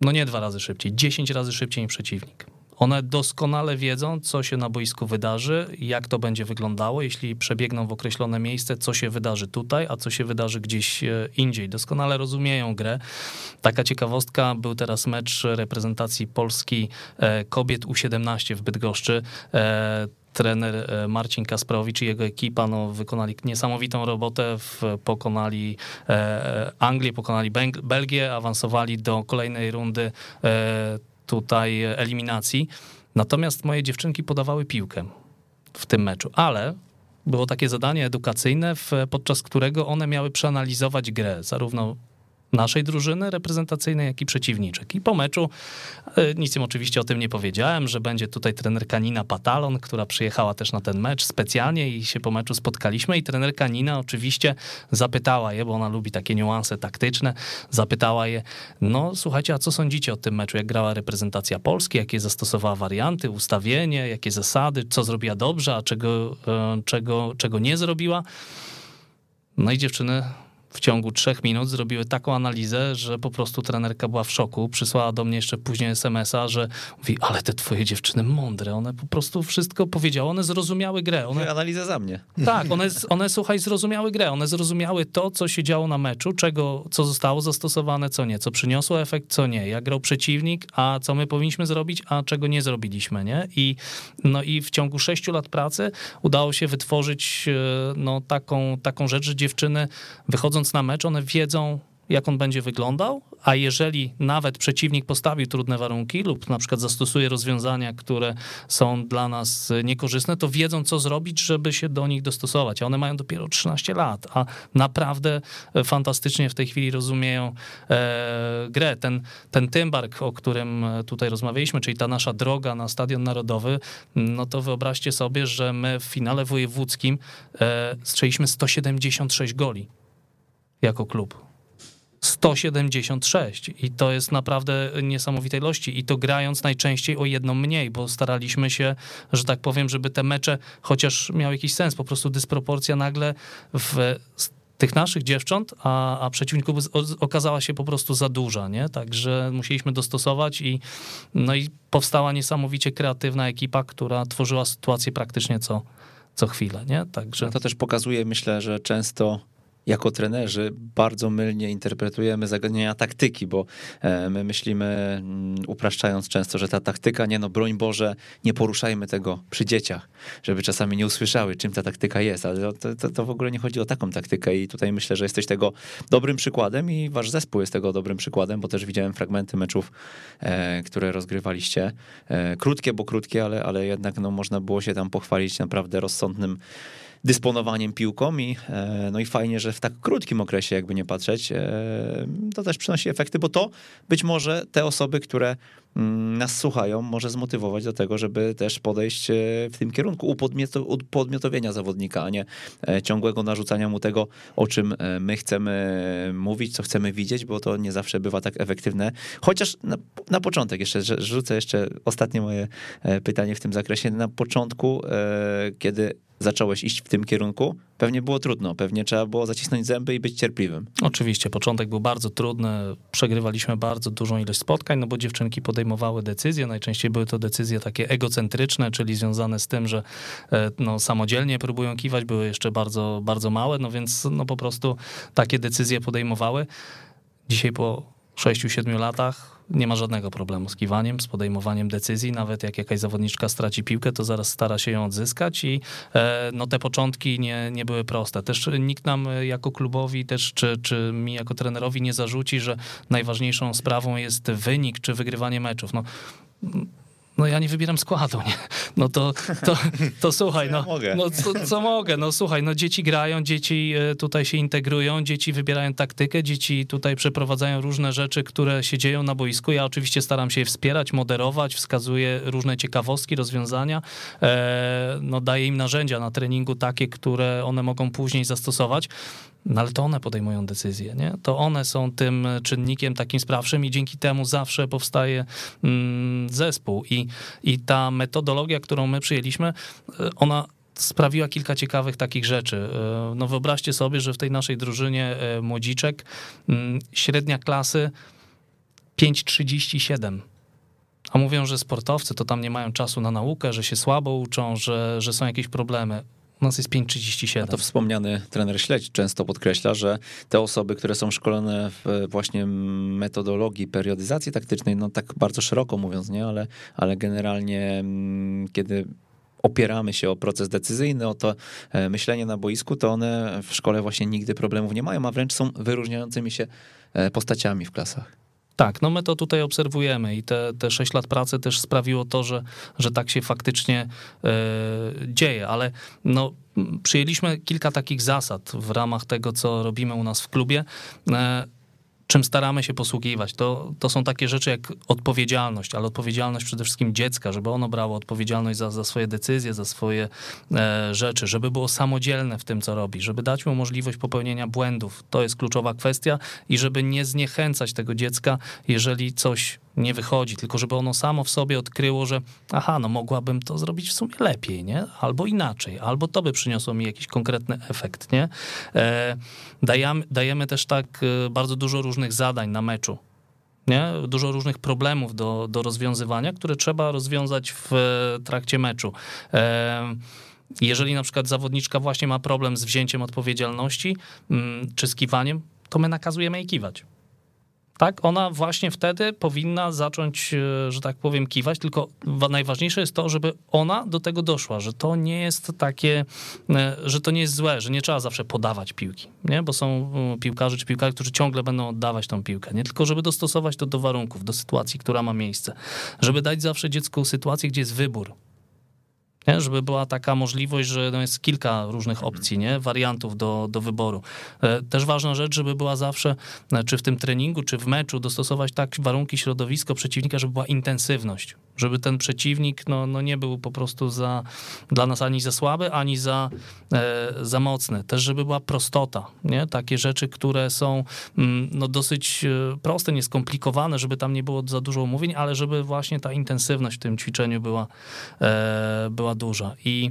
no nie dwa razy szybciej, dziesięć razy szybciej niż przeciwnik. One doskonale wiedzą, co się na boisku wydarzy, jak to będzie wyglądało, jeśli przebiegną w określone miejsce, co się wydarzy tutaj, a co się wydarzy gdzieś e, indziej. Doskonale rozumieją grę. Taka ciekawostka, był teraz mecz reprezentacji Polski e, kobiet U17 w Bydgoszczy e, trener Marcin Kasprowicz i jego ekipa no, wykonali niesamowitą robotę, pokonali Anglię, pokonali Belgię, awansowali do kolejnej rundy tutaj eliminacji. Natomiast moje dziewczynki podawały piłkę w tym meczu, ale było takie zadanie edukacyjne, podczas którego one miały przeanalizować grę, zarówno naszej drużyny reprezentacyjnej, jak i przeciwniczek. I po meczu e, nic im oczywiście o tym nie powiedziałem, że będzie tutaj trenerka Nina Patalon, która przyjechała też na ten mecz specjalnie i się po meczu spotkaliśmy. I trenerka Nina oczywiście zapytała je, bo ona lubi takie niuanse taktyczne, zapytała je, no słuchajcie, a co sądzicie o tym meczu, jak grała reprezentacja Polski, jakie zastosowała warianty, ustawienie, jakie zasady, co zrobiła dobrze, a czego, e, czego, czego nie zrobiła. No i dziewczyny w ciągu trzech minut zrobiły taką analizę, że po prostu trenerka była w szoku. Przysłała do mnie jeszcze później SMS-a, że mówi, ale te twoje dziewczyny mądre, one po prostu wszystko powiedziały, one zrozumiały grę. One... Analiza za mnie. Tak, one, one, słuchaj, zrozumiały grę, one zrozumiały to, co się działo na meczu, czego, co zostało zastosowane, co nie, co przyniosło efekt, co nie, jak grał przeciwnik, a co my powinniśmy zrobić, a czego nie zrobiliśmy, nie? I, no i w ciągu sześciu lat pracy udało się wytworzyć e, no, taką, taką rzecz, że dziewczyny wychodząc na mecz, one wiedzą, jak on będzie wyglądał, a jeżeli nawet przeciwnik postawił trudne warunki lub na przykład zastosuje rozwiązania, które są dla nas niekorzystne, to wiedzą, co zrobić, żeby się do nich dostosować. A one mają dopiero 13 lat, a naprawdę fantastycznie w tej chwili rozumieją e, grę. Ten, ten Tymbark, o którym tutaj rozmawialiśmy, czyli ta nasza droga na Stadion Narodowy, no to wyobraźcie sobie, że my w finale wojewódzkim e, strzeliśmy 176 goli jako klub. 176 i to jest naprawdę niesamowite ilości i to grając najczęściej o jedną mniej, bo staraliśmy się, że tak powiem, żeby te mecze chociaż miały jakiś sens, po prostu dysproporcja nagle w tych naszych dziewcząt, a, a przeciwników okazała się po prostu za duża, nie? Także musieliśmy dostosować i no i powstała niesamowicie kreatywna ekipa, która tworzyła sytuację praktycznie co, co chwilę, nie? Także... No to też pokazuje, myślę, że często jako trenerzy bardzo mylnie interpretujemy zagadnienia taktyki, bo e, my myślimy, mm, upraszczając często, że ta taktyka, nie no, broń Boże, nie poruszajmy tego przy dzieciach, żeby czasami nie usłyszały, czym ta taktyka jest, ale to, to, to w ogóle nie chodzi o taką taktykę i tutaj myślę, że jesteś tego dobrym przykładem i wasz zespół jest tego dobrym przykładem, bo też widziałem fragmenty meczów, e, które rozgrywaliście. E, krótkie, bo krótkie, ale, ale jednak no, można było się tam pochwalić naprawdę rozsądnym dysponowaniem piłką i, e, no i fajnie, że w tak krótkim okresie, jakby nie patrzeć, e, to też przynosi efekty, bo to być może te osoby, które mm, nas słuchają, może zmotywować do tego, żeby też podejść e, w tym kierunku upodmiotowienia zawodnika, a nie ciągłego narzucania mu tego, o czym my chcemy mówić, co chcemy widzieć, bo to nie zawsze bywa tak efektywne. Chociaż na, na początek jeszcze, rzucę jeszcze ostatnie moje pytanie w tym zakresie. Na początku, kiedy zacząłeś iść w tym kierunku, pewnie było trudno, pewnie trzeba było zacisnąć zęby i być cierpliwym. Oczywiście, początek był bardzo trudny, przegrywaliśmy bardzo dużą ilość spotkań, no bo dziewczynki podejmowały decyzje, najczęściej były to decyzje takie egocentryczne, czyli związane z tym, że e, no, samodzielnie próbują kiwać, były jeszcze bardzo, bardzo małe, no więc no po prostu takie decyzje podejmowały. Dzisiaj po 6-7 latach nie ma żadnego problemu z kiwaniem, z podejmowaniem decyzji. Nawet jak jakaś zawodniczka straci piłkę, to zaraz stara się ją odzyskać i e, no, te początki nie, nie były proste. Też nikt nam jako klubowi, też czy, czy mi jako trenerowi nie zarzuci, że najważniejszą sprawą jest wynik czy wygrywanie meczów. No, no ja nie wybieram składu, nie? No to, to, to <laughs> słuchaj, no, no co, co, mogę, no słuchaj, no dzieci grają, dzieci e, tutaj się integrują, dzieci wybierają taktykę, dzieci tutaj przeprowadzają różne rzeczy, które się dzieją na boisku. Ja oczywiście staram się je wspierać, moderować, wskazuję różne ciekawostki, rozwiązania, e, no daję im narzędzia na treningu takie, które one mogą później zastosować. No ale to one podejmują decyzje, nie? To one są tym czynnikiem takim sprawczym i dzięki temu zawsze powstaje mm, zespół. I, I ta metodologia, którą my przyjęliśmy, e, ona sprawiła kilka ciekawych takich rzeczy. E, no wyobraźcie sobie, że w tej naszej drużynie e, młodziczek mm, średnia klasy 5,37 A mówią, że sportowcy to tam nie mają czasu na naukę, że się słabo uczą, że, że są jakieś problemy. Nas jest 5,37. A to wspomniany trener Śledź często podkreśla, że te osoby, które są szkolone w właśnie metodologii periodyzacji taktycznej, no tak bardzo szeroko mówiąc, nie, ale, ale generalnie mm, kiedy opieramy się o proces decyzyjny, o to e, myślenie na boisku, to one w szkole właśnie nigdy problemów nie mają, a wręcz są wyróżniającymi się e, postaciami w klasach. Tak, no my to tutaj obserwujemy i te, te 6 lat pracy też sprawiło to, że, że tak się faktycznie e, dzieje, ale no, przyjęliśmy kilka takich zasad w ramach tego, co robimy u nas w klubie. E, czym staramy się posługiwać. To, to są takie rzeczy jak odpowiedzialność, ale odpowiedzialność przede wszystkim dziecka, żeby ono brało odpowiedzialność za, za swoje decyzje, za swoje e, rzeczy, żeby było samodzielne w tym, co robi, żeby dać mu możliwość popełnienia błędów. To jest kluczowa kwestia i żeby nie zniechęcać tego dziecka, jeżeli coś nie wychodzi, tylko żeby ono samo w sobie odkryło, że aha, no mogłabym to zrobić w sumie lepiej, nie? Albo inaczej, albo to by przyniosło mi jakiś konkretny efekt, nie? E, dajemy, dajemy też tak e, bardzo dużo różnych zadań na meczu, nie? Dużo różnych problemów do, do rozwiązywania, które trzeba rozwiązać w trakcie meczu. E, jeżeli na przykład zawodniczka właśnie ma problem z wzięciem odpowiedzialności mm, czy z kiwaniem, to my nakazujemy jej kiwać tak, ona właśnie wtedy powinna zacząć, e, że tak powiem, kiwać, tylko najważniejsze jest to, żeby ona do tego doszła, że to nie jest takie, e, że to nie jest złe, że nie trzeba zawsze podawać piłki, nie? bo są e, piłkarze czy piłkarze, którzy ciągle będą oddawać tą piłkę, nie? tylko żeby dostosować to do warunków, do sytuacji, która ma miejsce, żeby dać zawsze dziecku sytuację, gdzie jest wybór, nie? żeby była taka możliwość, że no jest kilka różnych mhm. opcji, nie? wariantów do, do wyboru. E, też ważna rzecz, żeby była zawsze, e, czy w tym treningu, czy w meczu, dostosować tak warunki, środowisko przeciwnika, żeby była intensywność, żeby ten przeciwnik no, no nie był po prostu za, dla nas ani za słaby, ani za, e, za mocny. Też, żeby była prostota, nie? takie rzeczy, które są mm, no, dosyć e, proste, nieskomplikowane, żeby tam nie było za dużo umówień, ale żeby właśnie ta intensywność w tym ćwiczeniu była, e, była duża. I,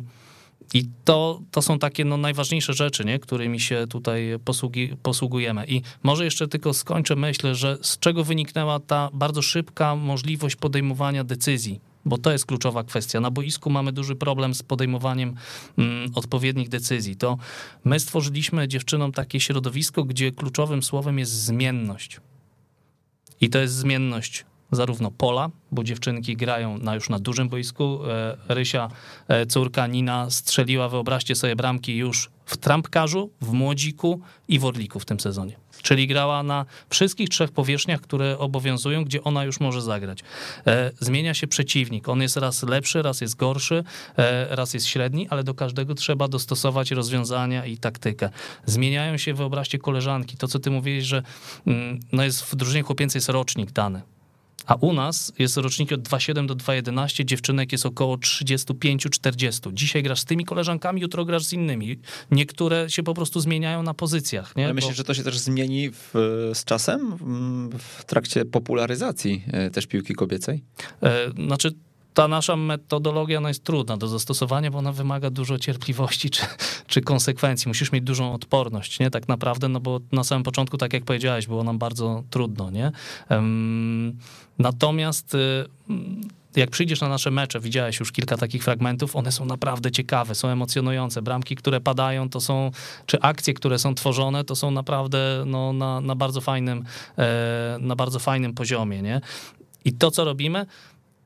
i to, to są takie no, najważniejsze rzeczy, nie? którymi się tutaj posługi, posługujemy. I może jeszcze tylko skończę myślę, że z czego wyniknęła ta bardzo szybka możliwość podejmowania decyzji bo to jest kluczowa kwestia. Na boisku mamy duży problem z podejmowaniem mm, odpowiednich decyzji. To my stworzyliśmy dziewczynom takie środowisko, gdzie kluczowym słowem jest zmienność. I to jest zmienność zarówno pola, bo dziewczynki grają na już na dużym boisku. E, Rysia, e, córka Nina, strzeliła, wyobraźcie sobie, bramki już w trampkarzu, w młodziku i w orliku w tym sezonie. Czyli grała na wszystkich trzech powierzchniach, które obowiązują, gdzie ona już może zagrać. E, zmienia się przeciwnik. On jest raz lepszy, raz jest gorszy, raz jest średni, ale do każdego trzeba dostosować rozwiązania i taktykę. Zmieniają się, wyobraźcie, koleżanki. To, co ty mówiłeś, że mm, no jest w drużynie chłopięcej jest rocznik dany a u nas jest roczniki od 2,7 do 2,11, dziewczynek jest około 35-40. Dzisiaj grasz z tymi koleżankami, jutro grasz z innymi. Niektóre się po prostu zmieniają na pozycjach. Nie? Ale myślisz, Bo... że to się też zmieni w, z czasem, w trakcie popularyzacji e, też piłki kobiecej? E, znaczy ta nasza metodologia no jest trudna do zastosowania, bo ona wymaga dużo cierpliwości czy, czy konsekwencji. Musisz mieć dużą odporność, nie? Tak naprawdę, no bo na samym początku, tak jak powiedziałeś, było nam bardzo trudno, nie? Natomiast y, jak przyjdziesz na nasze mecze, widziałeś już kilka takich fragmentów, one są naprawdę ciekawe, są emocjonujące. Bramki, które padają, to są, czy akcje, które są tworzone, to są naprawdę no, na, na, bardzo fajnym, e, na bardzo fajnym poziomie, nie? I to, co robimy,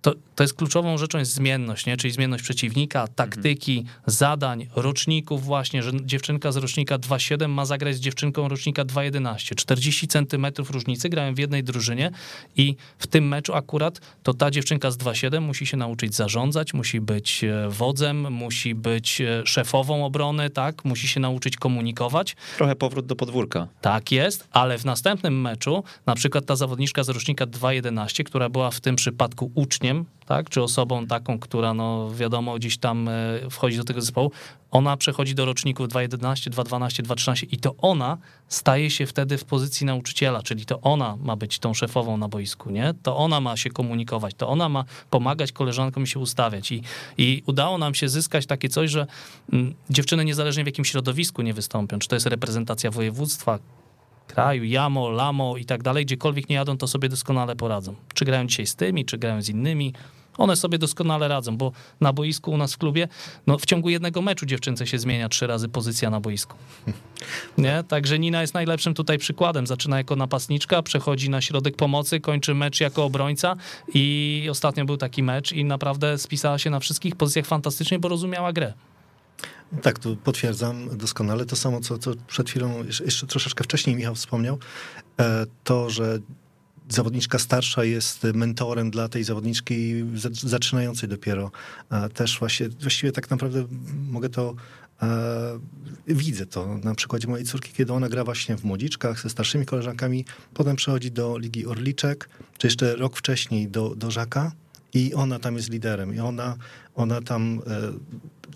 to, to jest kluczową rzeczą jest zmienność, nie? czyli zmienność przeciwnika, taktyki, mhm. zadań, roczników właśnie, że dziewczynka z rocznika 2.7 ma zagrać z dziewczynką rocznika 2.11. 40 centymetrów różnicy, grają w jednej drużynie i w tym meczu akurat to ta dziewczynka z 2.7 musi się nauczyć zarządzać, musi być e, wodzem, musi być e, szefową obrony, tak, musi się nauczyć komunikować. Trochę powrót do podwórka. Tak jest, ale w następnym meczu, na przykład ta zawodniczka z rocznika 2.11, która była w tym przypadku uczniem, tak, czy osobą taką, która, no wiadomo, gdzieś tam e, wchodzi do tego zespołu, ona przechodzi do roczników 2.11, 2.12, 2.13 i to ona staje się wtedy w pozycji nauczyciela, czyli to ona ma być tą szefową na boisku, nie? To ona ma się komunikować, to ona ma pomagać koleżankom się ustawiać i, i udało nam się zyskać takie coś, że mm, dziewczyny niezależnie w jakim środowisku nie wystąpią, czy to jest reprezentacja województwa, kraju, Jamo, Lamo i tak dalej, gdziekolwiek nie jadą, to sobie doskonale poradzą. Czy grają dzisiaj z tymi, czy grają z innymi, one sobie doskonale radzą, bo na boisku u nas w klubie, no w ciągu jednego meczu dziewczynce się zmienia trzy razy pozycja na boisku. <laughs> Nie? Także Nina jest najlepszym tutaj przykładem. Zaczyna jako napastniczka, przechodzi na środek pomocy, kończy mecz jako obrońca i ostatnio był taki mecz i naprawdę spisała się na wszystkich pozycjach fantastycznie, bo rozumiała grę. Tak, tu potwierdzam doskonale to samo, co, co przed chwilą, jeszcze troszeczkę wcześniej Michał wspomniał, e, to, że zawodniczka starsza jest mentorem dla tej zawodniczki zaczynającej dopiero. Też właśnie, właściwie tak naprawdę mogę to E, widzę to na przykładzie mojej córki, kiedy ona gra właśnie w młodziczkach ze starszymi koleżankami, potem przechodzi do Ligi Orliczek, czy jeszcze rok wcześniej do, do Żaka i ona tam jest liderem i ona, ona tam e,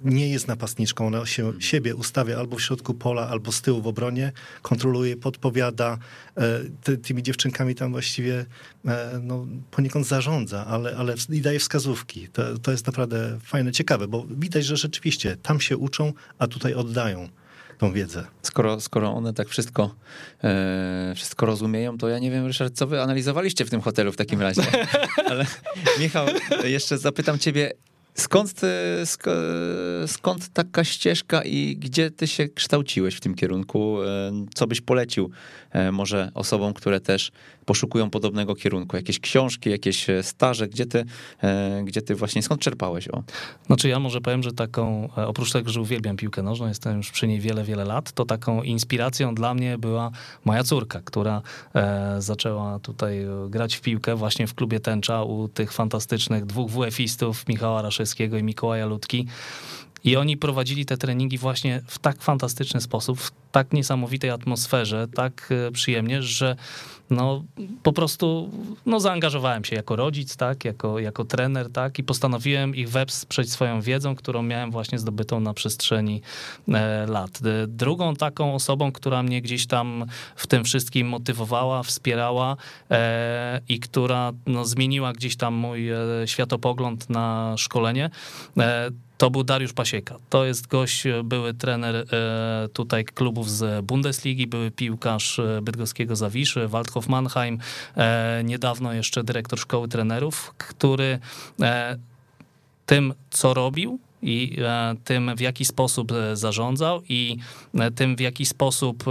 nie jest napastniczką, ona się siebie ustawia albo w środku pola, albo z tyłu w obronie, kontroluje, podpowiada, e, ty, tymi dziewczynkami tam właściwie e, no, poniekąd zarządza, ale, ale i daje wskazówki. To, to jest naprawdę fajne, ciekawe, bo widać, że rzeczywiście tam się uczą, a tutaj oddają tą wiedzę. Skoro, skoro one tak wszystko, e, wszystko rozumieją, to ja nie wiem, Ryszard, co wy analizowaliście w tym hotelu w takim razie. <laughs> Ale Michał, jeszcze zapytam ciebie, Skąd, e, skąd taka ścieżka i gdzie ty się kształciłeś w tym kierunku? E, co byś polecił e, może osobom, które też poszukują podobnego kierunku? Jakieś książki, jakieś staże? Gdzie ty, gdzie ty właśnie, skąd czerpałeś? O? Znaczy ja może powiem, że taką, oprócz tego, że uwielbiam piłkę nożną, jestem już przy niej wiele, wiele lat, to taką inspiracją dla mnie była moja córka, która zaczęła tutaj grać w piłkę właśnie w klubie Tęcza u tych fantastycznych dwóch WF-istów, Michała Raszewskiego i Mikołaja Ludki. I oni prowadzili te treningi właśnie w tak fantastyczny sposób, w tak niesamowitej atmosferze, tak e, przyjemnie, że no po prostu no, zaangażowałem się jako rodzic, tak, jako, jako trener, tak, i postanowiłem ich wesprzeć swoją wiedzą, którą miałem właśnie zdobytą na przestrzeni e, lat. E, drugą taką osobą, która mnie gdzieś tam w tym wszystkim motywowała, wspierała e, i która no, zmieniła gdzieś tam mój światopogląd na szkolenie, e, to był Dariusz Pasieka. To jest gość, e, były trener e, tutaj klubów z Bundesligi, były piłkarz e, bydgoskiego Zawiszy, Waldhof Mannheim, niedawno jeszcze dyrektor szkoły trenerów, który tym, co robił, i e, tym, w jaki sposób e, zarządzał i e, tym, w jaki sposób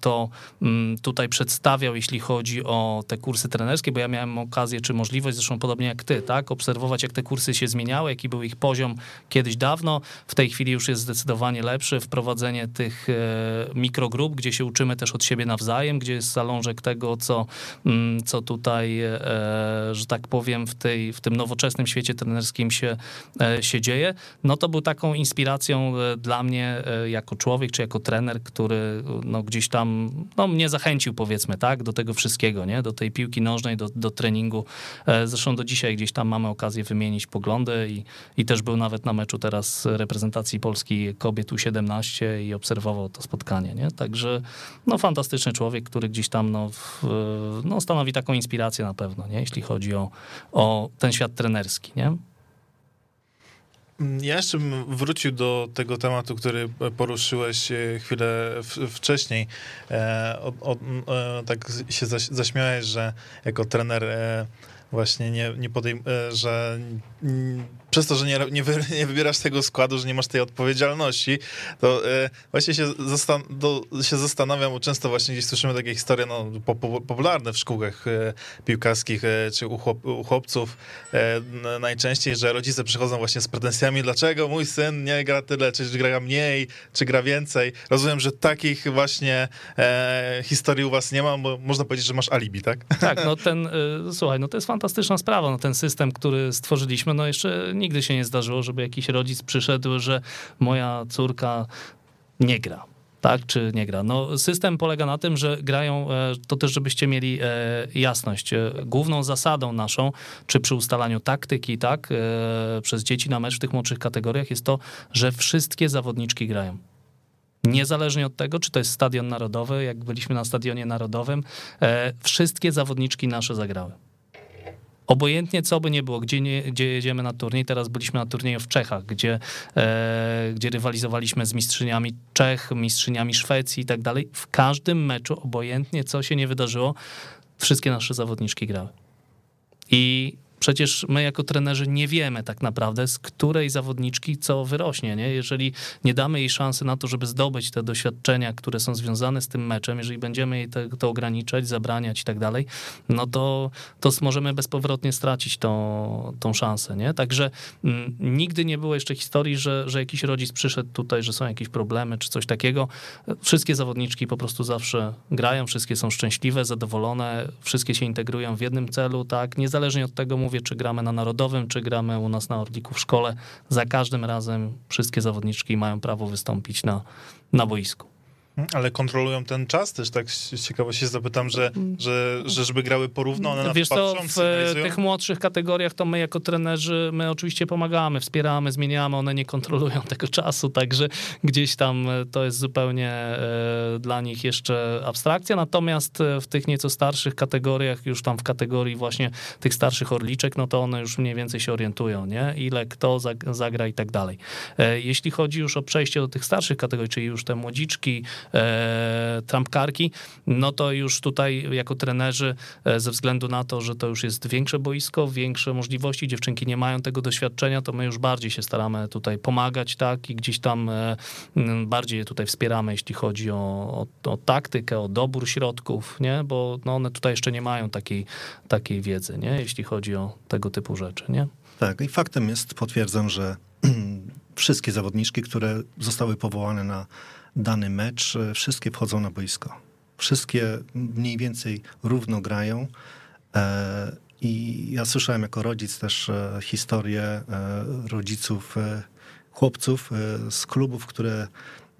to mm, tutaj przedstawiał, jeśli chodzi o te kursy trenerskie, bo ja miałem okazję, czy możliwość, zresztą podobnie jak ty, tak, obserwować, jak te kursy się zmieniały, jaki był ich poziom kiedyś dawno. W tej chwili już jest zdecydowanie lepszy. Wprowadzenie tych mikrogrup, gdzie się uczymy też od siebie nawzajem, gdzie jest zalążek tego, co, mm, co tutaj, że tak powiem, w, tej, w tym nowoczesnym świecie trenerskim się, się dzieje no to był taką inspiracją e, dla mnie e, jako człowiek, czy jako trener, który no, gdzieś tam no, mnie zachęcił, powiedzmy, tak, do tego wszystkiego, nie? do tej piłki nożnej, do, do treningu. E, zresztą do dzisiaj gdzieś tam mamy okazję wymienić poglądy i, i też był nawet na meczu teraz reprezentacji Polski kobiet U17 i obserwował to spotkanie, nie? Także no, fantastyczny człowiek, który gdzieś tam no, w, no, stanowi taką inspirację na pewno, nie? jeśli chodzi o, o ten świat trenerski, nie? Ja jeszcze bym wrócił do tego tematu, który poruszyłeś e, chwilę wcześniej. E, o, o, e, tak się zaśmiałeś, że jako trener właśnie nie, nie podejm- że przez to, że nie, nie, wy, nie, wybierasz tego składu, że nie masz tej odpowiedzialności, to e, właśnie się, zastan do, się zastanawiam, bo często właśnie gdzieś słyszymy takie historie no, po, po, popularne w szkółkach e, piłkarskich e, czy u, chłop, u chłopców e, najczęściej, że rodzice przychodzą właśnie z pretensjami, dlaczego mój syn nie gra tyle, czy gra mniej, czy gra więcej. Rozumiem, że takich właśnie e, historii u was nie ma, bo można powiedzieć, że masz alibi, tak? Tak, no <laughs> ten, e, słuchaj, no to jest fantastyczna sprawa, no ten system, który stworzyliśmy, no jeszcze nie nigdy się nie zdarzyło, żeby jakiś rodzic przyszedł, że moja córka nie gra tak, czy nie gra. No, system polega na tym, że grają, e, to też żebyście mieli e, jasność, e, główną zasadą naszą, czy przy ustalaniu taktyki, tak, przez dzieci na mecz w tych młodszych kategoriach jest to, że wszystkie zawodniczki grają. Niezależnie od tego, czy to jest stadion narodowy, jak byliśmy na stadionie narodowym, wszystkie zawodniczki nasze zagrały. Obojętnie co by nie było, gdzie, nie, gdzie jedziemy na turniej, teraz byliśmy na turnieju w Czechach, gdzie, e, gdzie rywalizowaliśmy z mistrzyniami Czech, mistrzyniami Szwecji i tak dalej. W każdym meczu, obojętnie co się nie wydarzyło, wszystkie nasze zawodniczki grały. I przecież my jako trenerzy nie wiemy tak naprawdę, z której zawodniczki co wyrośnie. Nie? Jeżeli nie damy jej szansy na to, żeby zdobyć te doświadczenia, które są związane z tym meczem, jeżeli będziemy jej te, to ograniczać, zabraniać i tak dalej, no to, to możemy bezpowrotnie stracić tą, tą szansę. Nie? Także m, mm, nigdy nie było jeszcze historii, że, że jakiś rodzic przyszedł tutaj, że są jakieś problemy czy coś takiego. Wszystkie zawodniczki po prostu zawsze grają, wszystkie są szczęśliwe, zadowolone, wszystkie się integrują w jednym celu, tak, niezależnie od tego, mówię, mówię, czy gramy na Narodowym, czy gramy u nas na Orliku w szkole, za każdym razem wszystkie zawodniczki mają prawo wystąpić na, na boisku. Ale kontrolują ten czas też, tak z ciekawości zapytam, że, że, że żeby grały porówno, one na Wiesz co, w e, tych młodszych kategoriach to my jako trenerzy, my oczywiście pomagamy, wspieramy, zmieniamy, one nie kontrolują <laughs> tego czasu, także gdzieś tam e, to jest zupełnie e, dla nich jeszcze abstrakcja, natomiast w tych nieco starszych kategoriach, już tam w kategorii właśnie tych starszych orliczek, no to one już mniej więcej się orientują, nie? Ile kto zagra i tak dalej. Jeśli chodzi już o przejście do tych starszych kategorii, czyli już te młodziczki, e, trampkarki, no to już tutaj jako trenerzy, e, ze względu na to, że to już jest większe boisko, większe możliwości, dziewczynki nie mają tego doświadczenia, to my już bardziej się staramy tutaj pomagać, tak, i gdzieś tam e, bardziej je tutaj wspieramy, jeśli chodzi o, o, o taktykę, o dobór środków, nie, bo no one tutaj jeszcze nie mają takiej, takiej wiedzy, nie, jeśli chodzi o tego typu rzeczy, nie. Tak, i faktem jest, potwierdzam, że <clears throat> wszystkie zawodniczki, które zostały powołane na dany mecz, e, wszystkie wchodzą na boisko. Wszystkie mniej więcej równo grają. E, I ja słyszałem jako rodzic też e, historię rodziców, chłopców z klubów, które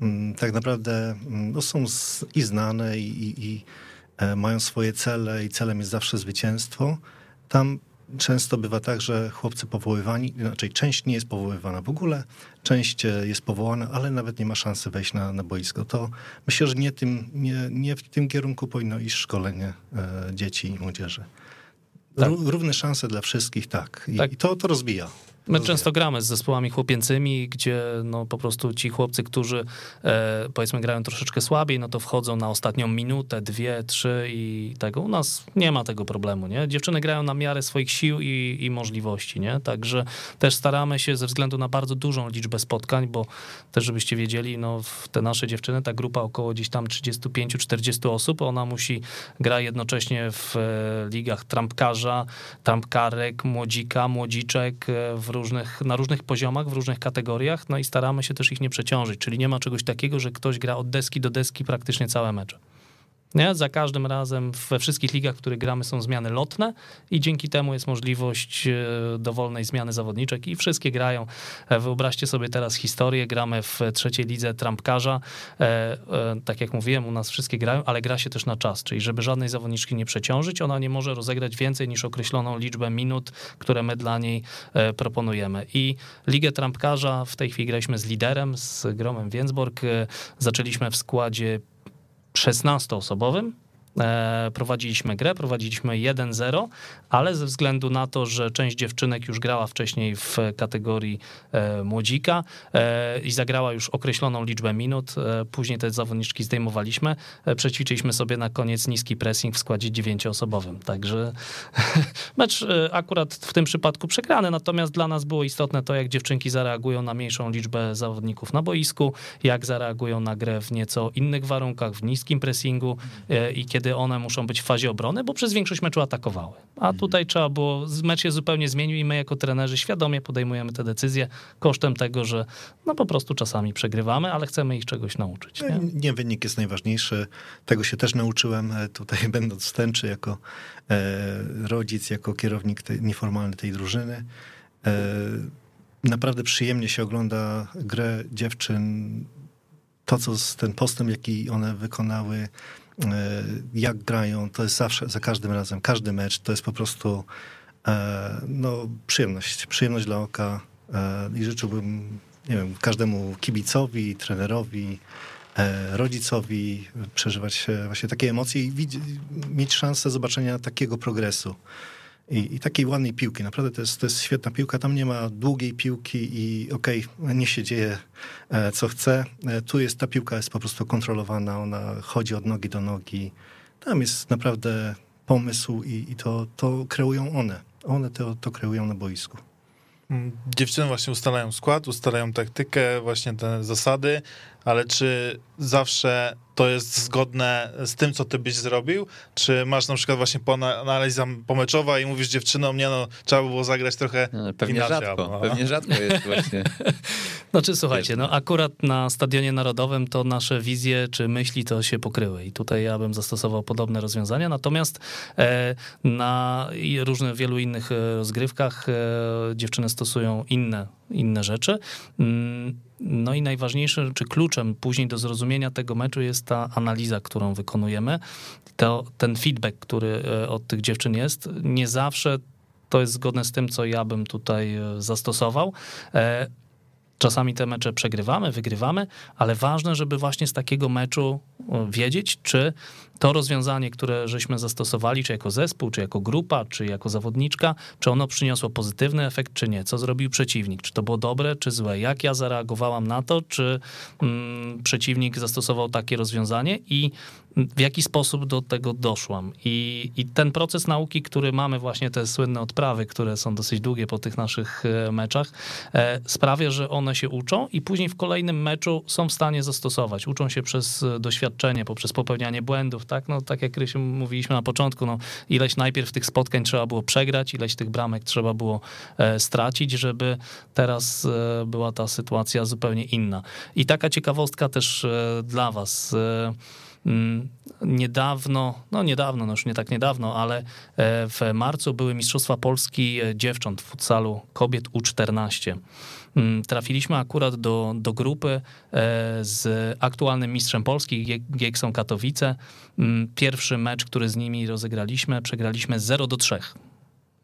mm, tak naprawdę mm, no, są i znane i, i mają swoje cele i celem jest zawsze zwycięstwo. Tam często bywa tak, że chłopcy powoływani, inaczej część nie jest powoływana w ogóle, część e, jest powołana, ale nawet nie ma szansy wejść na, na boisko. To myślę, że nie, tym, nie, nie w tym kierunku powinno iść szkolenie e, dzieci i młodzieży. Tak. Równe szanse dla wszystkich, tak. I, tak. i to, to rozbija. My często gramy z zespołami chłopięcymi, gdzie no po prostu ci chłopcy, którzy e, powiedzmy grają troszeczkę słabiej, no to wchodzą na ostatnią minutę, dwie, trzy i tego. U nas nie ma tego problemu, nie? Dziewczyny grają na miarę swoich sił i, i możliwości, nie? Także też staramy się ze względu na bardzo dużą liczbę spotkań, bo też żebyście wiedzieli, no te nasze dziewczyny, ta grupa około gdzieś tam 35-40 osób, ona musi gra jednocześnie w e, ligach trampkarza, trampkarek, młodzika, młodziczek, e, w różnych, na różnych poziomach, w różnych kategoriach, no i staramy się też ich nie przeciążyć, czyli nie ma czegoś takiego, że ktoś gra od deski do deski praktycznie całe mecze. Nie? Za każdym razem we wszystkich ligach, w których gramy, są zmiany lotne i dzięki temu jest możliwość e, dowolnej zmiany zawodniczek i wszystkie grają. E, wyobraźcie sobie teraz historię, gramy w trzeciej lidze trampkarza. E, tak jak mówiłem, u nas wszystkie grają, ale gra się też na czas, czyli żeby żadnej zawodniczki nie przeciążyć, ona nie może rozegrać więcej niż określoną liczbę minut, które my dla niej proponujemy. I ligę trampkarza w tej chwili graliśmy z liderem, z Gromem Więcborg. Zaczęliśmy w składzie 16-osobowym. E, prowadziliśmy grę, prowadziliśmy 1-0, ale ze względu na to, że część dziewczynek już grała wcześniej w kategorii e, młodzika e, i zagrała już określoną liczbę minut, później te zawodniczki zdejmowaliśmy, przećwiczyliśmy sobie na koniec niski pressing w składzie dziewięcioosobowym. Także <laughs> mecz akurat w tym przypadku przegrany, natomiast dla nas było istotne to, jak dziewczynki zareagują na mniejszą liczbę zawodników na boisku, jak zareagują na grę w nieco innych warunkach, w niskim pressingu i kiedy kiedy one muszą być w fazie obrony, bo przez większość meczu atakowały. A mhm. tutaj trzeba było, mecz się zupełnie zmienił i my jako trenerzy świadomie podejmujemy te decyzje kosztem tego, że no po prostu czasami przegrywamy, ale chcemy ich czegoś nauczyć. Nie, nie wynik jest najważniejszy. Tego się też nauczyłem e, tutaj <laughs> będąc w Stęczy jako e, rodzic, jako kierownik tej, nieformalny tej drużyny. E, naprawdę przyjemnie się ogląda grę dziewczyn, to, co ten postęp, jaki one wykonały, jak grają, to jest zawsze, za każdym razem, każdy mecz to jest po prostu e, no, przyjemność, przyjemność dla oka e, i życzyłbym, nie wiem, każdemu kibicowi, trenerowi, rodzicowi przeżywać właśnie takie emocje i mieć szansę zobaczenia takiego progresu. I, i, takiej ładnej piłki. Naprawdę to jest, to jest świetna piłka. Tam nie ma długiej piłki i okej, okay, nie się dzieje e, co chce. E, tu jest ta piłka jest po prostu kontrolowana, ona chodzi od nogi do nogi. Tam jest naprawdę pomysł i, i to, to kreują one. One to, to kreują na boisku. Mm, dziewczyny właśnie ustalają skład, ustalają taktykę, właśnie te zasady, ale czy zawsze to jest zgodne z tym, co ty byś zrobił? Czy masz na przykład właśnie po analiza pomeczowa i mówisz dziewczynom, nie no, trzeba by było zagrać trochę no, pewnie inaczej. Rzadko, pewnie rzadko jest właśnie. <laughs> Znaczy słuchajcie, no akurat na Stadionie Narodowym to nasze wizje czy myśli to się pokryły i tutaj ja bym zastosował podobne rozwiązania, natomiast e, na różnych, wielu innych e, rozgrywkach e, dziewczyny stosują inne, inne rzeczy. Mm, no i najważniejsze, czy kluczem później do zrozumienia tego meczu jest ta analiza, którą wykonujemy. To, ten feedback, który e, od tych dziewczyn jest, nie zawsze to jest zgodne z tym, co ja bym tutaj e, zastosował. E, czasami te mecze przegrywamy, wygrywamy, ale ważne, żeby właśnie z takiego meczu wiedzieć, czy to rozwiązanie, które żeśmy zastosowali, czy jako zespół, czy jako grupa, czy jako zawodniczka, czy ono przyniosło pozytywny efekt, czy nie? Co zrobił przeciwnik? Czy to było dobre, czy złe? Jak ja zareagowałam na to, czy mm, przeciwnik zastosował takie rozwiązanie i w jaki sposób do tego doszłam? I, I ten proces nauki, który mamy, właśnie te słynne odprawy, które są dosyć długie po tych naszych e, meczach, e, sprawia, że one się uczą i później w kolejnym meczu są w stanie zastosować. Uczą się przez e, doświadczenie, poprzez popełnianie błędów, tak? No, tak jak Rysiu mówiliśmy na początku, no, ileś najpierw tych spotkań trzeba było przegrać, ileś tych bramek trzeba było e, stracić, żeby teraz e, była ta sytuacja zupełnie inna. I taka ciekawostka też e, dla was. Mm, niedawno, no niedawno, no już nie tak niedawno, ale w marcu były Mistrzostwa Polski dziewcząt w futsalu kobiet U14. Mm, trafiliśmy akurat do, do grupy e, z aktualnym mistrzem Polski, Gieksą Katowice. Mm, pierwszy mecz, który z nimi rozegraliśmy, przegraliśmy 0 do 3.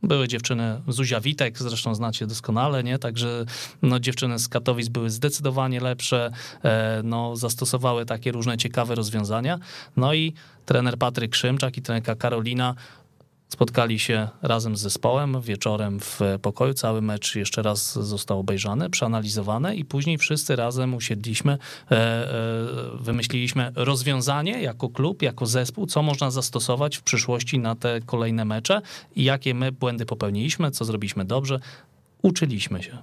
Były dziewczyny, Zuzia Witek, zresztą znacie doskonale, nie? Także no, dziewczyny z Katowic były zdecydowanie lepsze, e, no, zastosowały takie różne ciekawe rozwiązania. No i trener Patryk Szymczak i trenerka Karolina Spotkali się razem z zespołem wieczorem w pokoju. Cały mecz jeszcze raz został obejrzany, przeanalizowany i później wszyscy razem usiedliśmy, e, e, wymyśliliśmy rozwiązanie jako klub, jako zespół, co można zastosować w przyszłości na te kolejne mecze i jakie my błędy popełniliśmy, co zrobiliśmy dobrze. Uczyliśmy się.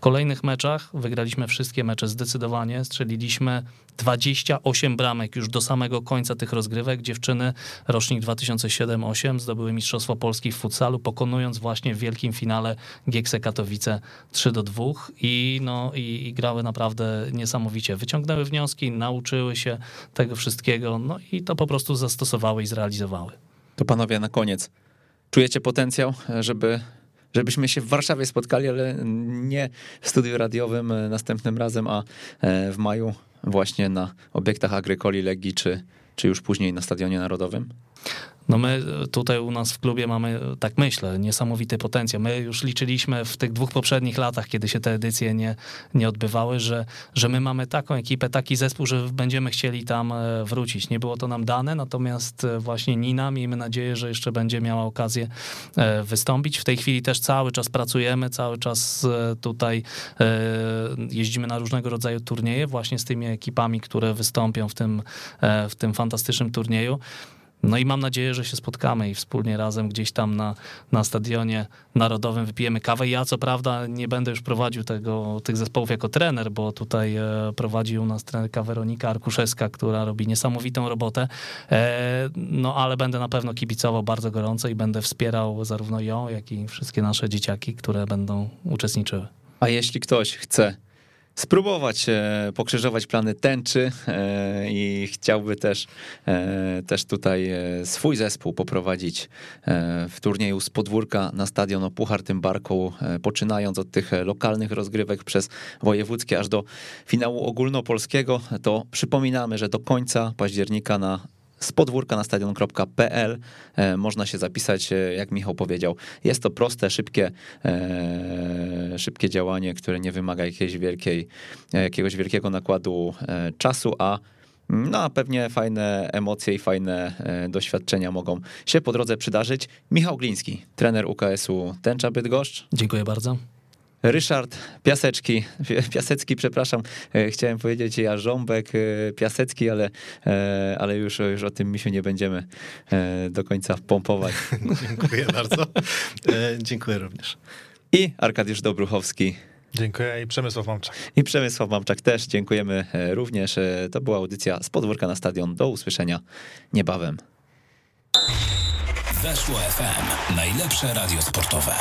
Kolejnych meczach wygraliśmy wszystkie mecze zdecydowanie. Strzeliliśmy 28 bramek już do samego końca tych rozgrywek. Dziewczyny rocznik 2007-8 zdobyły Mistrzostwo Polski w futsalu, pokonując właśnie w wielkim finale Giekse Katowice 3 do 2 i, no, i, i grały naprawdę niesamowicie. Wyciągnęły wnioski, nauczyły się tego wszystkiego, no i to po prostu zastosowały i zrealizowały. To panowie na koniec. Czujecie potencjał, żeby żebyśmy się w Warszawie spotkali, ale nie w studiu radiowym e, następnym razem, a e, w maju właśnie na obiektach Agrykoli Legii, czy, czy już później na Stadionie Narodowym? No my tutaj u nas w klubie mamy, tak myślę, niesamowity potencjał. My już liczyliśmy w tych dwóch poprzednich latach, kiedy się te edycje nie, nie odbywały, że, że my mamy taką ekipę, taki zespół, że będziemy chcieli tam e, wrócić. Nie było to nam dane, natomiast e, właśnie Nina, miejmy nadzieję, że jeszcze będzie miała okazję e, wystąpić. W tej chwili też cały czas pracujemy, cały czas tutaj jeździmy na różnego rodzaju turnieje właśnie z tymi ekipami, które wystąpią w tym, w tym fantastycznym turnieju. No i mam nadzieję, że się spotkamy i wspólnie razem gdzieś tam na, na stadionie narodowym wypijemy kawę. Ja co prawda nie będę już prowadził tego, tych zespołów jako trener, bo tutaj e, prowadzi u nas trenerka Weronika Arkuszewska, która robi niesamowitą robotę. E, no ale będę na pewno kibicował bardzo gorąco i będę wspierał zarówno ją, jak i wszystkie nasze dzieciaki, które będą uczestniczyły. A jeśli ktoś chce spróbować e, pokrzyżować plany tęczy e, i chciałby też, e, też tutaj swój zespół poprowadzić w turnieju z podwórka na stadion o Puchar tym Barką, poczynając od tych lokalnych rozgrywek przez wojewódzkie aż do finału ogólnopolskiego, to przypominamy, że do końca października na z podwórka na stadion.pl e, można się zapisać, e, jak Michał powiedział. Jest to proste, szybkie, e, szybkie działanie, które nie wymaga jakiejś wielkiej, jakiegoś wielkiego nakładu czasu, a No a pewnie fajne emocje i fajne doświadczenia mogą się po drodze przydarzyć. Michał Gliński, trener UKS-u Tęcza Bydgoszcz. Dziękuję bardzo. Ryszard Piaseczki, <laughs> Piasecki, przepraszam, e, chciałem powiedzieć Jarząbek e, Piasecki, ale, e, ale już, już o tym misiu nie będziemy do końca pompować. <laughs> Dziękuję bardzo. Dziękuję również. I Arkadiusz Dobruchowski. Dziękuję i Przemysław Mamczak. I Przemysław Mamczak też dziękujemy również. To była audycja z podwórka na stadion. Do usłyszenia niebawem. Weszło FM. Najlepsze radio sportowe.